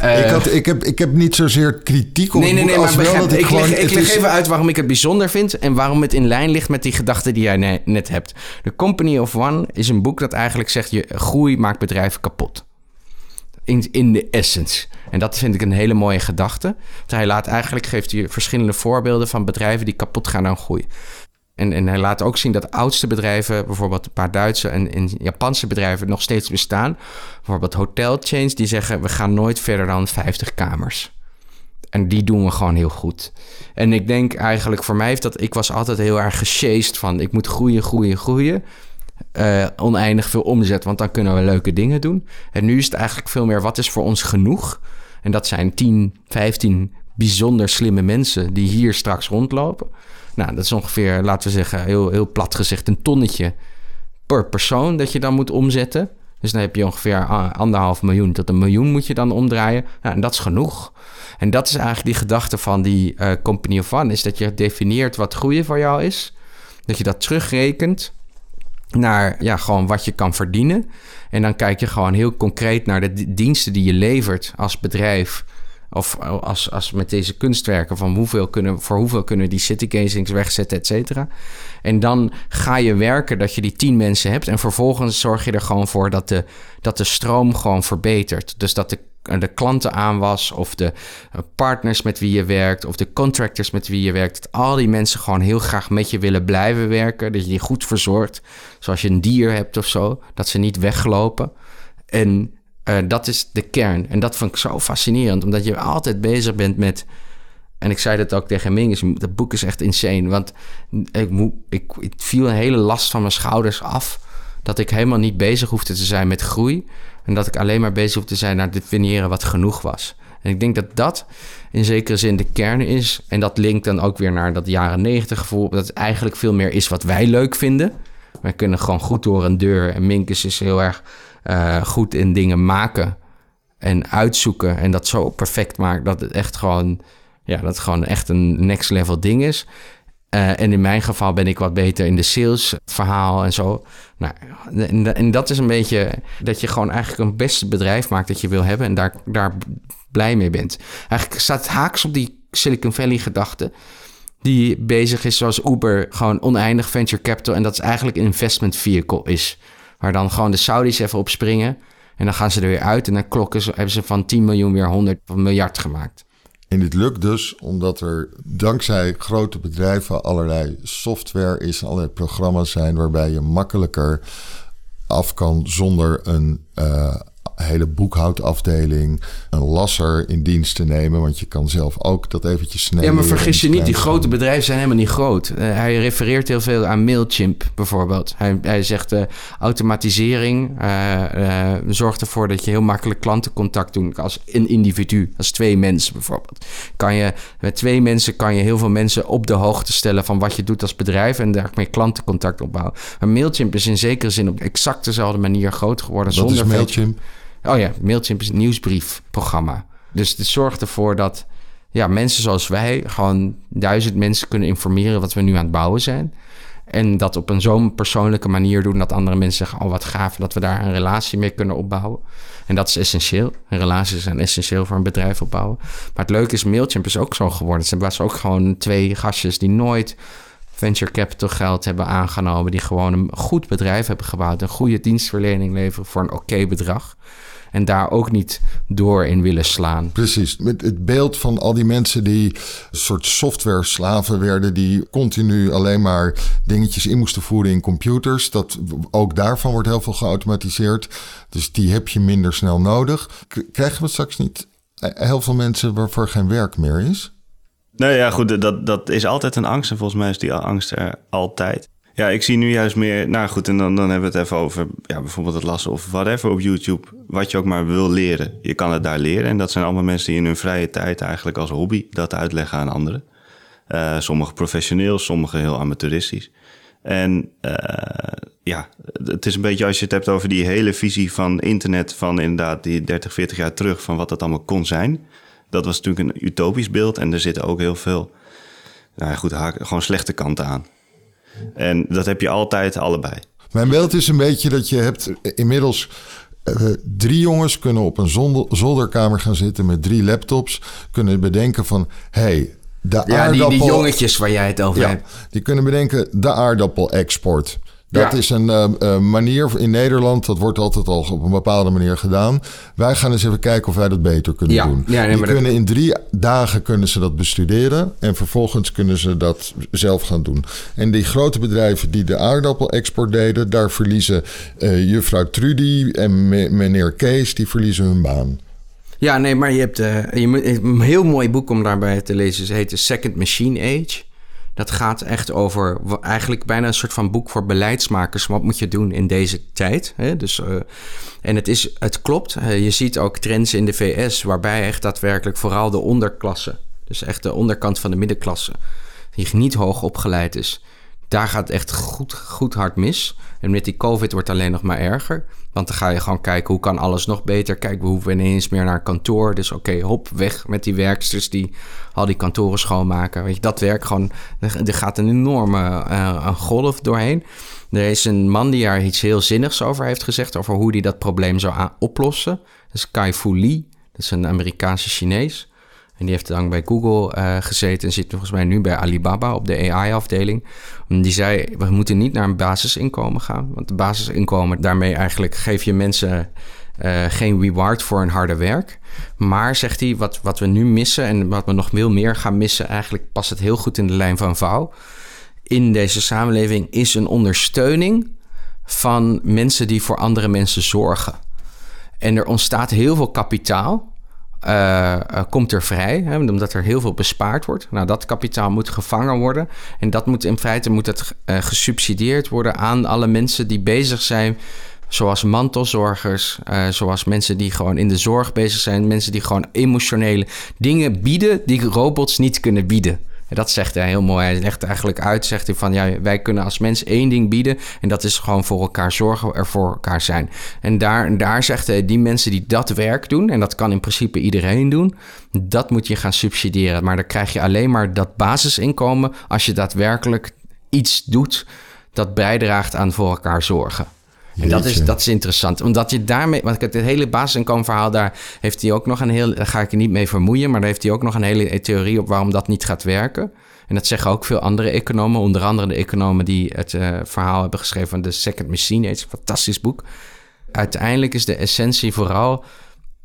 Uh, ik, had, ik, heb, ik heb niet zozeer kritiek op nee, nee, nee, maar wel dat ik, ik gewoon, leg, ik leg even uit waarom ik het bijzonder vind... en waarom het in lijn ligt met die gedachten die jij net hebt. The Company of One is een boek dat eigenlijk zegt... je groei maakt bedrijven kapot in, in de essence. En dat vind ik een hele mooie gedachte. Hij laat eigenlijk, geeft hij verschillende voorbeelden van bedrijven die kapot gaan aan groei. En, en hij laat ook zien dat oudste bedrijven, bijvoorbeeld een paar Duitse en, Japanse bedrijven, nog steeds bestaan. Bijvoorbeeld hotelchains die zeggen: we gaan nooit verder dan 50 kamers. En die doen we gewoon heel goed. En ik denk eigenlijk voor mij dat, ik was altijd heel erg gesjeest van ik moet groeien, groeien, groeien uh, oneindig veel omzet, want dan kunnen we leuke dingen doen. En nu is het eigenlijk veel meer wat is voor ons genoeg. En dat zijn 10, 15 bijzonder slimme mensen die hier straks rondlopen. Nou, dat is ongeveer, laten we zeggen, heel, heel plat gezegd, een tonnetje per persoon dat je dan moet omzetten. Dus dan heb je ongeveer anderhalf miljoen tot een miljoen moet je dan omdraaien. Nou, en dat is genoeg. En dat is eigenlijk die gedachte van die uh, Company of One, is dat je definieert wat groeien voor jou is. Dat je dat terugrekent naar ja, gewoon wat je kan verdienen. En dan kijk je gewoon heel concreet naar de diensten die je levert als bedrijf Of als, als met deze kunstwerken van hoeveel kunnen, voor hoeveel kunnen die city gazings wegzetten, et cetera. En dan ga je werken dat je die tien mensen hebt. En vervolgens zorg je er gewoon voor dat de, dat de stroom gewoon verbetert. Dus dat de de klanten aan was, of de partners met wie je werkt, of de contractors met wie je werkt. Dat al die mensen gewoon heel graag met je willen blijven werken. Dat je die goed verzorgt. Zoals je een dier hebt of zo. Dat ze niet weglopen. En uh, dat is de kern. En dat vond ik zo fascinerend, omdat je altijd bezig bent met. En ik zei dat ook tegen Mingus, dat boek is echt insane. Want ik, ik, ik viel een hele last van mijn schouders af. Dat ik helemaal niet bezig hoefde te zijn met groei. En dat ik alleen maar bezig hoefde te zijn naar definiëren wat genoeg was. En ik denk dat dat in zekere zin de kern is. En dat linkt dan ook weer naar dat jaren negentig gevoel. Dat het eigenlijk veel meer is wat wij leuk vinden. Wij kunnen gewoon goed door een deur. En Minkus is heel erg uh, goed in dingen maken en uitzoeken. En dat zo perfect maakt dat het echt gewoon, ja, dat gewoon echt een next level ding is. Uh, en in mijn geval ben ik wat beter in de sales verhaal en zo. Nou, en, en, dat is een beetje dat je gewoon eigenlijk een beste bedrijf maakt dat je wil hebben en daar, daar blij mee bent. Eigenlijk staat haaks op die Silicon Valley gedachte die bezig is zoals Uber, gewoon oneindig venture capital. En dat is eigenlijk een investment vehicle is. Waar dan gewoon de Saudis even op springen. En dan gaan ze er weer uit. En dan klokken ze, hebben ze van 10 miljoen weer 100 miljard gemaakt. En dit lukt dus omdat er dankzij grote bedrijven allerlei software is, allerlei programma's zijn waarbij je makkelijker af kan zonder een uh, hele boekhoudafdeling, een lasser in dienst te nemen. Want je kan zelf ook dat eventjes snel. Ja, maar vergis je niet, die grote bedrijven zijn helemaal niet groot. Uh, hij refereert heel veel aan Mailchimp bijvoorbeeld. Hij, hij zegt uh, automatisering uh, zorgt ervoor dat je heel makkelijk klantencontact doet als een individu, als twee mensen bijvoorbeeld. Kan je, met twee mensen kan je heel veel mensen op de hoogte stellen van wat je doet als bedrijf en daarmee klantencontact opbouwen. Maar Mailchimp is in zekere zin op exact dezelfde manier groot geworden. Zonder is Mailchimp? Oh ja, Mailchimp is een nieuwsbriefprogramma. Dus het zorgt ervoor dat ja, mensen zoals wij gewoon duizend mensen kunnen informeren wat we nu aan het bouwen zijn. En dat op een zo'n persoonlijke manier doen dat andere mensen zeggen: Oh, wat gaaf dat we daar een relatie mee kunnen opbouwen. En dat is essentieel. En relaties zijn essentieel voor een bedrijf opbouwen. Maar het leuke is, Mailchimp is ook zo geworden. Ze was ook gewoon twee gastjes die nooit venture capital geld hebben aangenomen. Die gewoon een goed bedrijf hebben gebouwd. Een goede dienstverlening leveren voor een oké bedrag en daar ook niet door in willen slaan. Precies. Met het beeld van al die mensen die een soort software slaven werden, die continu alleen maar dingetjes in moesten voeren in computers. Dat ook daarvan wordt heel veel geautomatiseerd. Dus die heb je minder snel nodig. Krijgen we straks niet heel veel mensen waarvoor geen werk meer is? Nou ja, goed, dat, dat is altijd een angst. En volgens mij is die angst er altijd. Ja, ik zie nu juist meer. Nou goed, en dan, dan hebben we het even over ja, bijvoorbeeld het lassen of whatever op YouTube. Wat je ook maar wil leren. Je kan het daar leren. En dat zijn allemaal mensen die in hun vrije tijd eigenlijk als hobby dat uitleggen aan anderen. Uh, sommige professioneel, sommige heel amateuristisch. En uh, ja, het is een beetje als je het hebt over die hele visie van internet, van inderdaad die 30, 40 jaar terug, van wat dat allemaal kon zijn. Dat was natuurlijk een utopisch beeld en er zitten ook heel veel, nou ja, goed, gewoon slechte kanten aan. En dat heb je altijd allebei. Mijn beeld is een beetje dat je hebt inmiddels uh, drie jongens kunnen op een zolderkamer gaan zitten met drie laptops. Kunnen bedenken van, hey, de ja, aardappel... Die, die jongetjes waar jij het over ja, hebt. Die kunnen bedenken, de aardappel-export. Dat is een uh, uh, manier in Nederland, dat wordt altijd al op een bepaalde manier gedaan. Wij gaan eens even kijken of wij dat beter kunnen ja. doen. Ja, nee, die kunnen in drie dagen kunnen ze dat bestuderen en vervolgens kunnen ze dat zelf gaan doen. En die grote bedrijven die de aardappel-export deden, daar verliezen uh, juffrouw Trudy en meneer Kees, die verliezen hun baan. Ja, nee, maar je hebt je, een heel mooi boek om daarbij te lezen. Het heet The Second Machine Age. Dat gaat echt over eigenlijk bijna een soort van boek voor beleidsmakers. Wat moet je doen in deze tijd? Hè? Dus, uh, en het, is, het klopt. Uh, je ziet ook trends in de VS waarbij echt daadwerkelijk vooral de onderklasse, dus echt de onderkant van de middenklasse, die niet hoog opgeleid is, daar gaat het echt goed, goed hard mis. En met die COVID wordt het alleen nog maar erger. Want dan ga je gewoon kijken hoe kan alles nog beter. Kijk, we hoeven ineens meer naar kantoor. Dus oké, hop, weg met die werksters die al die kantoren schoonmaken. Weet je, dat werk gewoon, er gaat een enorme uh, een golf doorheen. Er is een man die daar iets heel zinnigs over heeft gezegd. Over hoe hij dat probleem zou oplossen. Dat is Kai Fu Lee. Dat is een Amerikaanse Chinees. En die heeft lang bij Google uh, gezeten en zit volgens mij nu bij Alibaba op de AI-afdeling. Die zei, we moeten niet naar een basisinkomen gaan. Want de basisinkomen, daarmee eigenlijk geef je mensen uh, geen reward voor hun harde werk. Maar, zegt hij, wat, wat we nu missen en wat we nog veel meer gaan missen... eigenlijk past het heel goed in de lijn van Vouw. In deze samenleving is een ondersteuning van mensen die voor andere mensen zorgen. En er ontstaat heel veel kapitaal uh, komt er vrij, hè, omdat er heel veel bespaard wordt. Nou, dat kapitaal moet gevangen worden. En dat moet in feite moet het, uh, gesubsidieerd worden aan alle mensen die bezig zijn. Zoals mantelzorgers, zoals mensen die gewoon in de zorg bezig zijn. Mensen die gewoon emotionele dingen bieden die robots niet kunnen bieden dat zegt hij heel mooi. Hij legt eigenlijk uit, zegt hij van ja, wij kunnen als mens één ding bieden. En dat is gewoon voor elkaar zorgen, er voor elkaar zijn. En daar, daar zegt hij, die mensen die dat werk doen, en dat kan in principe iedereen doen, dat moet je gaan subsidiëren. Maar dan krijg je alleen maar dat basisinkomen als je daadwerkelijk iets doet dat bijdraagt aan voor elkaar zorgen. En dat is, dat is interessant. Omdat je daarmee. Want het hele basisinkomenverhaal, daar heeft hij ook nog een heel. Daar ga ik je niet mee vermoeien. Maar daar heeft hij ook nog een hele theorie op waarom dat niet gaat werken. En dat zeggen ook veel andere economen. Onder andere de economen die het uh, verhaal hebben geschreven van The Second Machine. Het is een fantastisch boek. Uiteindelijk is de essentie vooral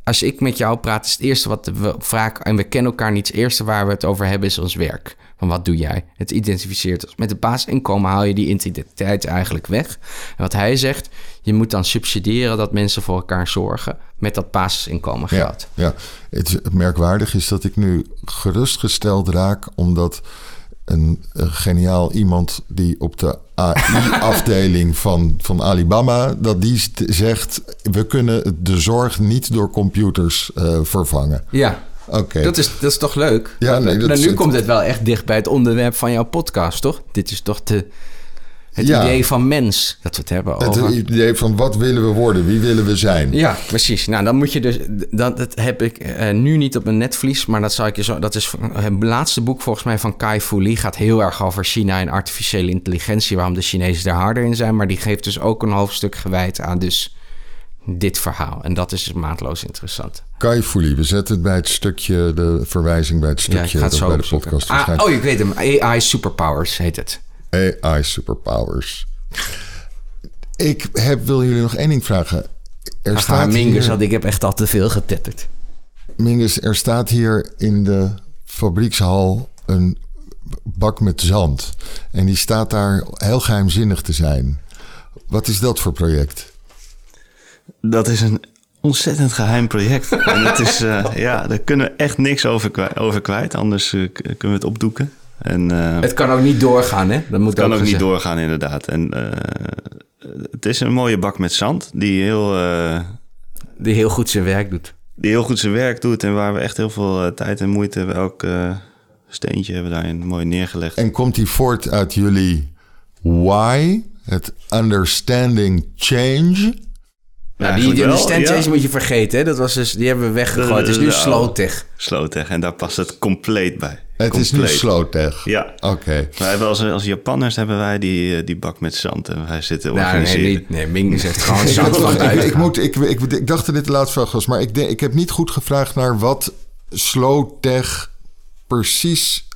als ik met jou praat, is het eerste wat we vaak, en we kennen elkaar niet, het eerste waar we het over hebben is ons werk. Van wat doe jij? Het identificeert. Met het basisinkomen haal je die identiteit eigenlijk weg. En wat hij zegt, je moet dan subsidiëren dat mensen voor elkaar zorgen met dat basisinkomen geld. Ja, ja. het merkwaardig is dat ik nu gerustgesteld raak, omdat een, geniaal iemand die op de AI-afdeling van, van Alibaba, dat die zegt: we kunnen de zorg niet door computers uh, vervangen. Ja. Oké. Dat, is, dat is toch leuk? Ja, nee, dat nu komt het wel echt dicht bij het onderwerp van jouw podcast, toch? Dit is toch de het idee van mens, dat we het hebben over. Het idee van wat willen we worden, wie willen we zijn. Ja, precies. Nou, dan moet je dus... Dat, dat heb ik uh, nu niet op mijn netvlies, maar dat zal ik je zo... Dat is het laatste boek volgens mij van Kai Fu Lee. Gaat heel erg over China en artificiële intelligentie, waarom de Chinezen daar harder in zijn. Maar die geeft dus ook een hoofdstuk gewijd aan dus dit verhaal. En dat is dus maatloos interessant. Kai Lee, we zetten het bij het stukje, de verwijzing bij het stukje ja, dat bij de podcast ah, Oh, ik weet hem. AI Superpowers heet het. AI superpowers. Ik heb, wil jullie nog één ding vragen. Er staat Mingus, hier, ik heb echt al te veel getetterd. Mingus, er staat hier in de fabriekshal een bak met zand. En die staat daar heel geheimzinnig te zijn. Wat is dat voor project? Dat is een ontzettend geheim project. en het is, uh, ja, daar kunnen we echt niks over, kwijt, over kwijt. Anders uh, kunnen we het opdoeken. En, uh, het kan ook niet doorgaan, hè? Dat moet het kan ook, niet doorgaan, inderdaad. En uh, het is een mooie bak met zand die heel... Uh, die heel goed zijn werk doet. Die heel goed zijn werk doet en waar we echt heel veel tijd en moeite... Elk steentje hebben we daarin mooi neergelegd. En komt die voort uit jullie why? Het understanding change... Nou, die, die stand moet je vergeten. Hè? Dat was dus, die hebben we weggegooid. Het is nu Slowtech. Slowtech. En daar past het compleet bij. Het compleet. is nu Slowtech? Ja. Oké. Okay. als, als Japanners hebben wij die, eh, die bak met zand. En wij zitten nou, organiseren. Nee, nee, nee, Ming zegt gewoon zand van ik, ik, moet, ik, ik, ik, dacht dat dit de laatste vraag was. Maar ik, denk, ik heb niet goed gevraagd naar wat Slowtech precies...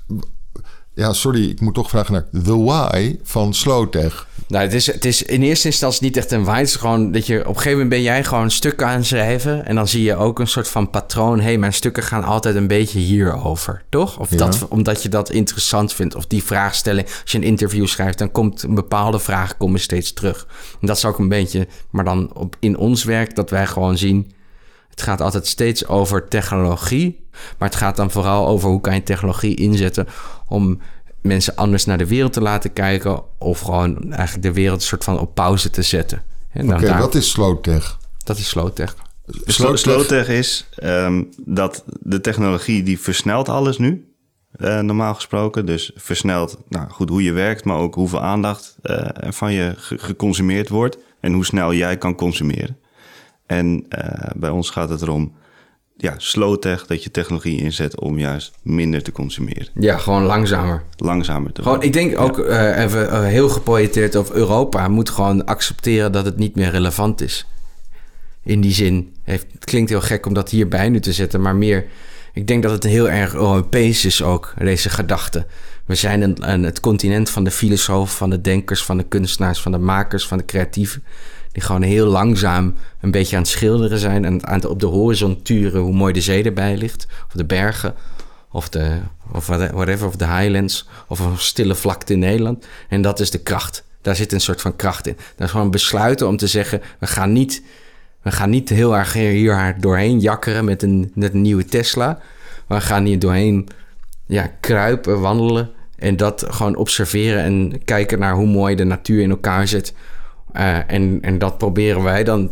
Ja, sorry, ik moet toch vragen naar the why van Slowtech. Nou, het is, het is in eerste instantie niet echt een why. Het is gewoon dat je op een gegeven moment ben jij gewoon stukken aan het schrijven. En dan zie je ook een soort van patroon. Hé, hey, mijn stukken gaan altijd een beetje hierover, toch? Of dat, omdat je dat interessant vindt. Of die vraagstelling. Als je een interview schrijft, dan komt een bepaalde vraag komen steeds terug. En dat is ook een beetje, maar dan op, in ons werk, dat wij gewoon zien. Het gaat altijd steeds over technologie. Maar het gaat dan vooral over hoe kan je technologie inzetten om mensen anders naar de wereld te laten kijken. Of gewoon eigenlijk de wereld een soort van op pauze te zetten. Oké, okay, wat is Slowtech? Dat is Slowtech. Slowtech is um, dat de technologie die versnelt alles nu. Uh, normaal gesproken. Dus versnelt nou, goed hoe je werkt, maar ook hoeveel aandacht uh, van je geconsumeerd wordt. En hoe snel jij kan consumeren. En uh, bij ons gaat het erom ja, slow tech, dat je technologie inzet om juist minder te consumeren. Ja, gewoon langzamer. Langzamer te Gewoon, ik denk ook uh, even uh, heel geprojecteerd op Europa moet gewoon accepteren dat het niet meer relevant is. In die zin, heeft, het klinkt heel gek om dat hierbij nu te zetten, maar meer ik denk dat het heel erg Europees is ook, deze gedachte. We zijn een, een, het continent van de filosofen, van de denkers, van de kunstenaars, van de makers, van de creatieven. Die gewoon heel langzaam een beetje aan het schilderen zijn en aan het op de horizon turen hoe mooi de zee erbij ligt. Of de bergen, of, de, of whatever, of de highlands, of een stille vlakte in Nederland. En dat is de kracht. Daar zit een soort van kracht in. Dat is gewoon besluiten om te zeggen: we gaan niet, we gaan niet heel erg hier doorheen jakkeren met een, met een nieuwe Tesla. We gaan hier doorheen ja, kruipen, wandelen. En dat gewoon observeren en kijken naar hoe mooi de natuur in elkaar zit. Uh, en, en dat proberen wij dan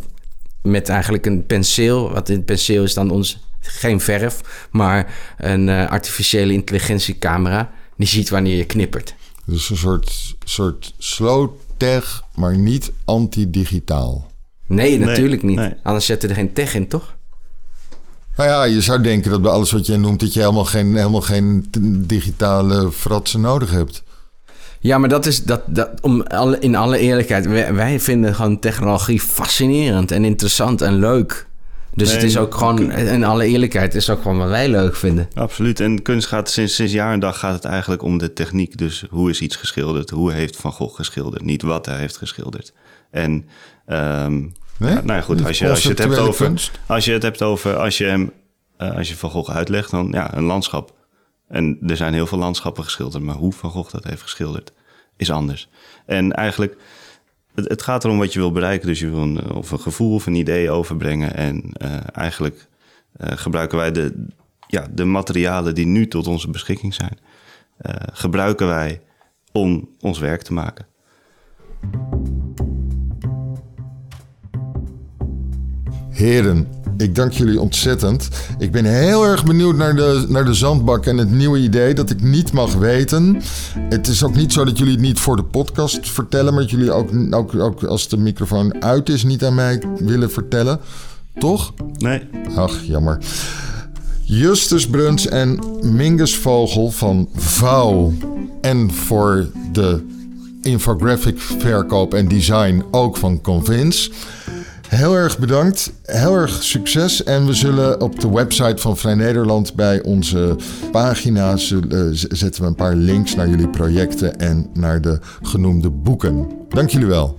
met eigenlijk een penseel. Wat in penseel is dan ons geen verf, maar een uh, artificiële intelligentiecamera. Die ziet wanneer je knippert. Dus een soort, soort slow tech, maar niet anti-digitaal. Nee, natuurlijk niet. Anders zetten er geen tech in, toch? Nou ja, je zou denken dat bij alles wat jij noemt... dat je helemaal geen, helemaal geen digitale fratsen nodig hebt. Ja, maar dat is dat, dat om alle, in alle eerlijkheid. Wij, vinden gewoon technologie fascinerend en interessant en leuk. Dus het is ook gewoon, in alle eerlijkheid, is ook gewoon wat wij leuk vinden. Absoluut. En kunst gaat sinds, sinds jaar en dag gaat het eigenlijk om de techniek. Dus hoe is iets geschilderd? Hoe heeft Van Gogh geschilderd? Niet wat hij heeft geschilderd. En um, nee? nou ja, goed, als je, als je het hebt over, kunst? als je het hebt over, als je hem, uh, als je Van Gogh uitlegt, dan ja, een landschap. En er zijn heel veel landschappen geschilderd, maar hoe Van Gogh dat heeft geschilderd is anders. En eigenlijk, het, gaat erom wat je wil bereiken. Dus je wil een, of een gevoel of een idee overbrengen. En uh, eigenlijk uh, gebruiken wij de, ja, de materialen die nu tot onze beschikking zijn, uh, gebruiken wij om ons werk te maken. Heren, ik dank jullie ontzettend. Ik ben heel erg benieuwd naar de, naar de zandbak en het nieuwe idee dat ik niet mag weten. Het is ook niet zo dat jullie het niet voor de podcast vertellen, maar dat jullie ook, ook, ook als de microfoon uit is niet aan mij willen vertellen. Toch? Nee. Ach, jammer. Justus Bruns en Mingus Vogel van Vouw. En voor de infographic verkoop en design ook van Convince. Heel erg bedankt. Heel erg succes. En we zullen op de website van Vrij Nederland bij onze pagina's uh, zetten we een paar links naar jullie projecten en naar de genoemde boeken. Dank jullie wel.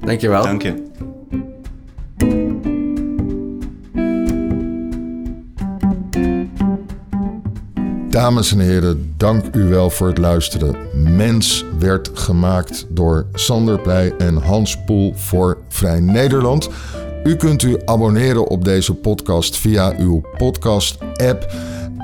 Dank je wel. Dank je. Dames en heren, dank u wel voor het luisteren. Mens werd gemaakt door Sander Pleij en Hans Poel voor Vrij Nederland. U kunt u abonneren op deze podcast via uw podcast-app.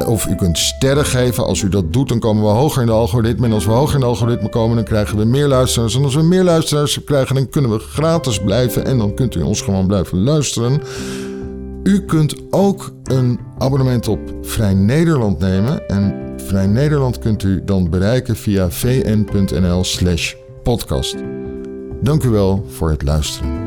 Of u kunt sterren geven. Als u dat doet, dan komen we hoger in de algoritme. En als we hoger in de algoritme komen, dan krijgen we meer luisteraars. En als we meer luisteraars krijgen, dan kunnen we gratis blijven. En dan kunt u ons gewoon blijven luisteren. U kunt ook een abonnement op Vrij Nederland nemen. En Vrij Nederland kunt u dan bereiken via vn.nl/slash podcast. Dank u wel voor het luisteren.